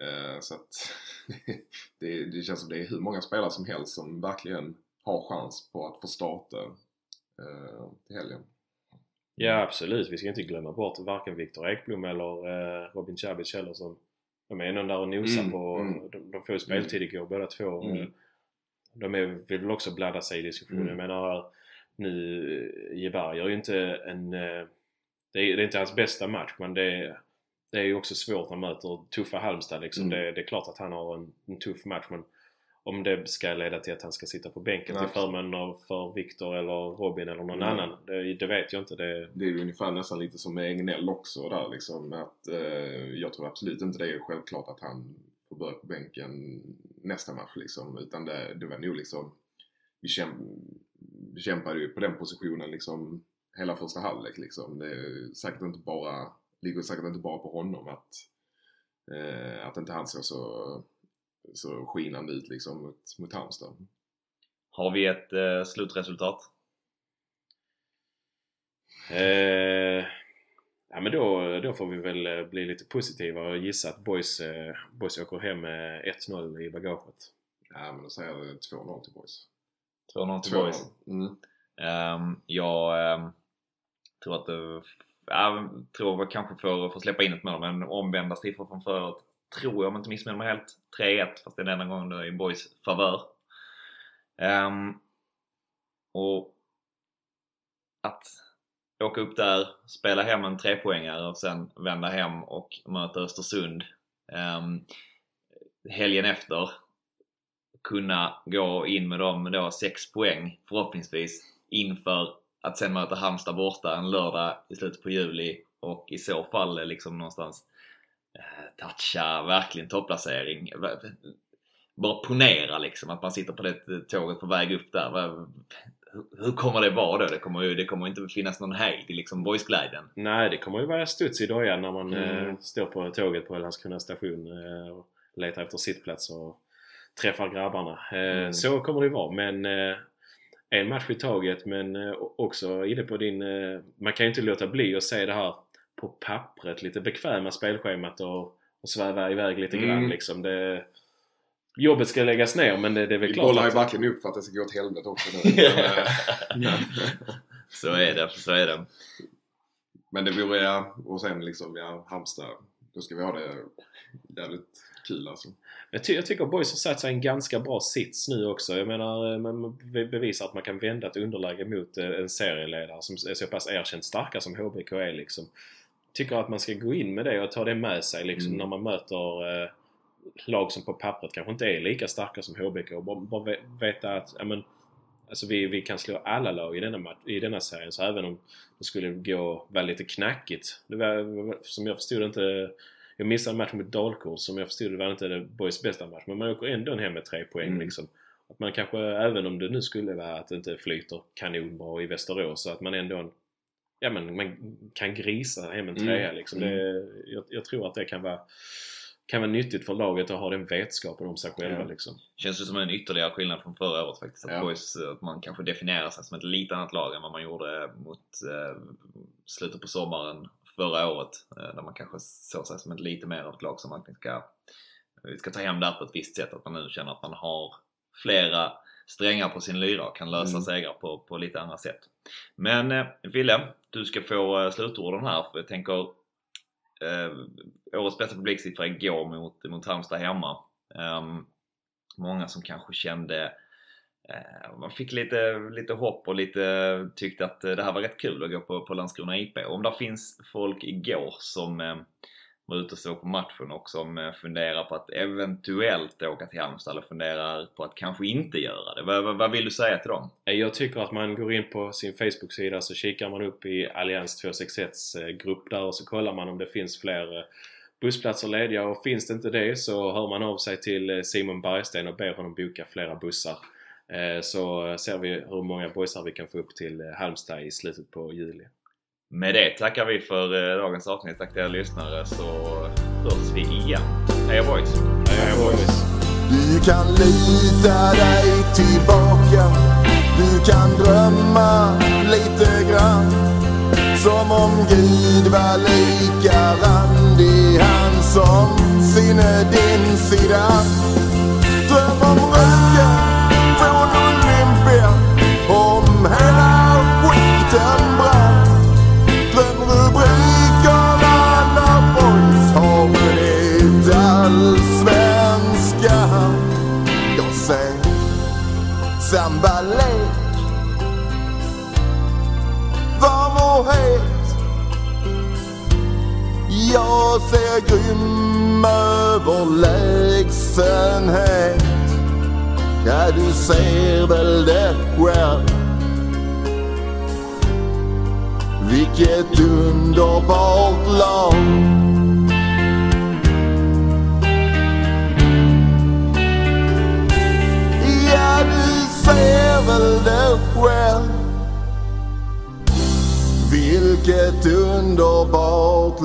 Eh, så att det, det känns som det är hur många spelare som helst som verkligen har chans på att få starta eh, till helgen. Ja absolut, vi ska inte glömma bort varken Viktor Ekblom eller eh, Robin Cabic heller som de är ändå där och nosar Mm, på, mm. de, de får ju speltid igår båda två. Mm. De är, vill väl också blanda sig i diskussionen. Mm. Jag menar nu, Jebar gör ju inte en... Det är, det är inte hans bästa match men det är, det är ju också svårt när man möter tuffa Halmstad liksom. Mm. Det, det är klart att han har en, en tuff match men om det ska leda till att han ska sitta på bänken Nej, till förmån för Viktor eller Robin eller någon Mm. annan. Det, det vet jag inte. Det, Det är ju ungefär nästan lite som med Egnell också där liksom. Att, eh, jag tror absolut inte det är självklart att han får börja på bänken nästa match liksom. Utan det, det var nog liksom, vi, kämp, vi kämpade ju på den positionen liksom hela första halvlek liksom. Det är säkert inte bara, ligger säkert inte bara på honom att, eh, att inte han såg så, så skinande ut liksom mot, mot Halmstad. Har vi ett eh, slutresultat? Eh, ja men då, då får vi väl eh, bli lite positiva och gissa att Boys, eh, Boys åker hem med 1-0 i bagaget. Ja men då säger jag 2-0 till Boys. 2-0 till 2-0. Boys. Mm. Um, jag ehm, tror att det jag tror jag kanske får, får släppa in ett mål, men omvända siffror från förut. tror jag, om jag inte missminner mig helt, 3-1 fast det är den enda gången det är i Boys favör. Um, och att åka upp där, spela hem en trepoängare och sen vända hem och möta Östersund um, helgen efter kunna gå in med dem då sex poäng förhoppningsvis inför att sen möta Halmstad borta en lördag i slutet på juli och i så fall liksom någonstans eh, toucha verkligen topplacering. Bara ponera liksom att man sitter på det tåget på väg upp där. Hur- kommer det vara då? Det kommer ju det kommer inte finnas någon hejd i liksom boysglädjen. Nej, det kommer ju vara studs i dojan när man Mm. eh, står på tåget på Landskrona station eh, och letar efter sittplats och träffar grabbarna. Eh, Mm. Så kommer det vara men eh, en match i taget men eh, också inne på din... Eh, man kan ju inte låta bli att se det här på pappret, lite bekväma spelschemat och, och sväva iväg lite Mm. grann liksom. Det, jobbet ska läggas ner men det, det är väl Vi klart bollar ju verkligen upp för att det ska gå åt helvete också nu. Så är det, så är det. men det vore ja, och sen liksom, ja, Halmstad. Då ska vi ha det jävligt kul alltså. Jag, ty- jag tycker Boys har satt sig en ganska bra sits nu också. Jag menar, eh, man be- bevisar att man kan vända ett underläge mot eh, en serieledare som är så pass erkänt starka som HBK är liksom. Tycker att man ska gå in med det och ta det med sig liksom Mm. när man möter eh, lag som på pappret kanske inte är lika starka som HBK. Bara, bara ve- veta att ja, men, alltså vi, vi kan slå alla lag i denna, i denna serien. Så även om det skulle gå vara lite knackigt. Det var, som jag förstod inte jag missade en match mot Dalkurd som jag förstod det var inte det Boys bästa match. Men man åker ändå hem med tre poäng Mm. liksom. Att man kanske, även om det nu skulle vara att det inte flyter kanonbra i Västerås, så att man ändå ja, men man kan grisa hem en Mm. trea liksom. Mm. Det, jag, jag tror att det kan vara, kan vara nyttigt för laget att ha den vetskapen om sig själva Ja. liksom. Känns det som en ytterligare skillnad från förra året faktiskt. Att Ja. Boys, att man kanske definierar sig som ett lite annat lag än vad man gjorde mot eh, slutet på sommaren förra året. Eh, där man kanske såg sig som ett lite mer av ett lag som verkligen ska, vi ska ta hem det här på ett visst sätt. Att man nu känner att man har flera strängar på sin lyra och kan lösa Mm. segrar på, på lite andra sätt. Men eh, du ska få eh, slutorden här för jag tänker eh, årets bästa publiksiffra igår mot, mot Halmstad hemma. Ehm, många som kanske kände eh, Eh, man fick lite, lite hopp och lite tyckte att eh, det här var rätt kul att gå på, på Landskrona IP. Om det finns folk igår som eh, var ute och såg på matchen och som eh, funderar på att eventuellt åka till Halmstad eller funderar på att kanske inte göra det. Vad, vad, vad vill du säga till dem? Eh, jag tycker att man går in på sin Facebook-sida så kikar man upp i Allians 261s grupp där och så kollar man om det finns fler bussplatser lediga och finns det inte det så hör man av sig till Simon Bergsten och ber honom boka flera bussar. Eh, Så ser vi hur många boysar vi kan få upp till eh, Halmstad i slutet på juli. Med det tackar vi för eh, dagens avsnitt. Tack till er lyssnare så hörs vi igen. Heja boys! Heja boys! Du kan lita dig tillbaka Du kan drömma lite grann Som om Gud var lika randig Han som sinne din sida skiten brann Dröm rubrikerna när boys har vunnit allsvenskan. Jag ser sambalek Varm och het? Jag ser grym överlägsenhet Ja, du ser väl det själv? Vilket underbart lag Ja, du ser väl det själv. Vilket underbart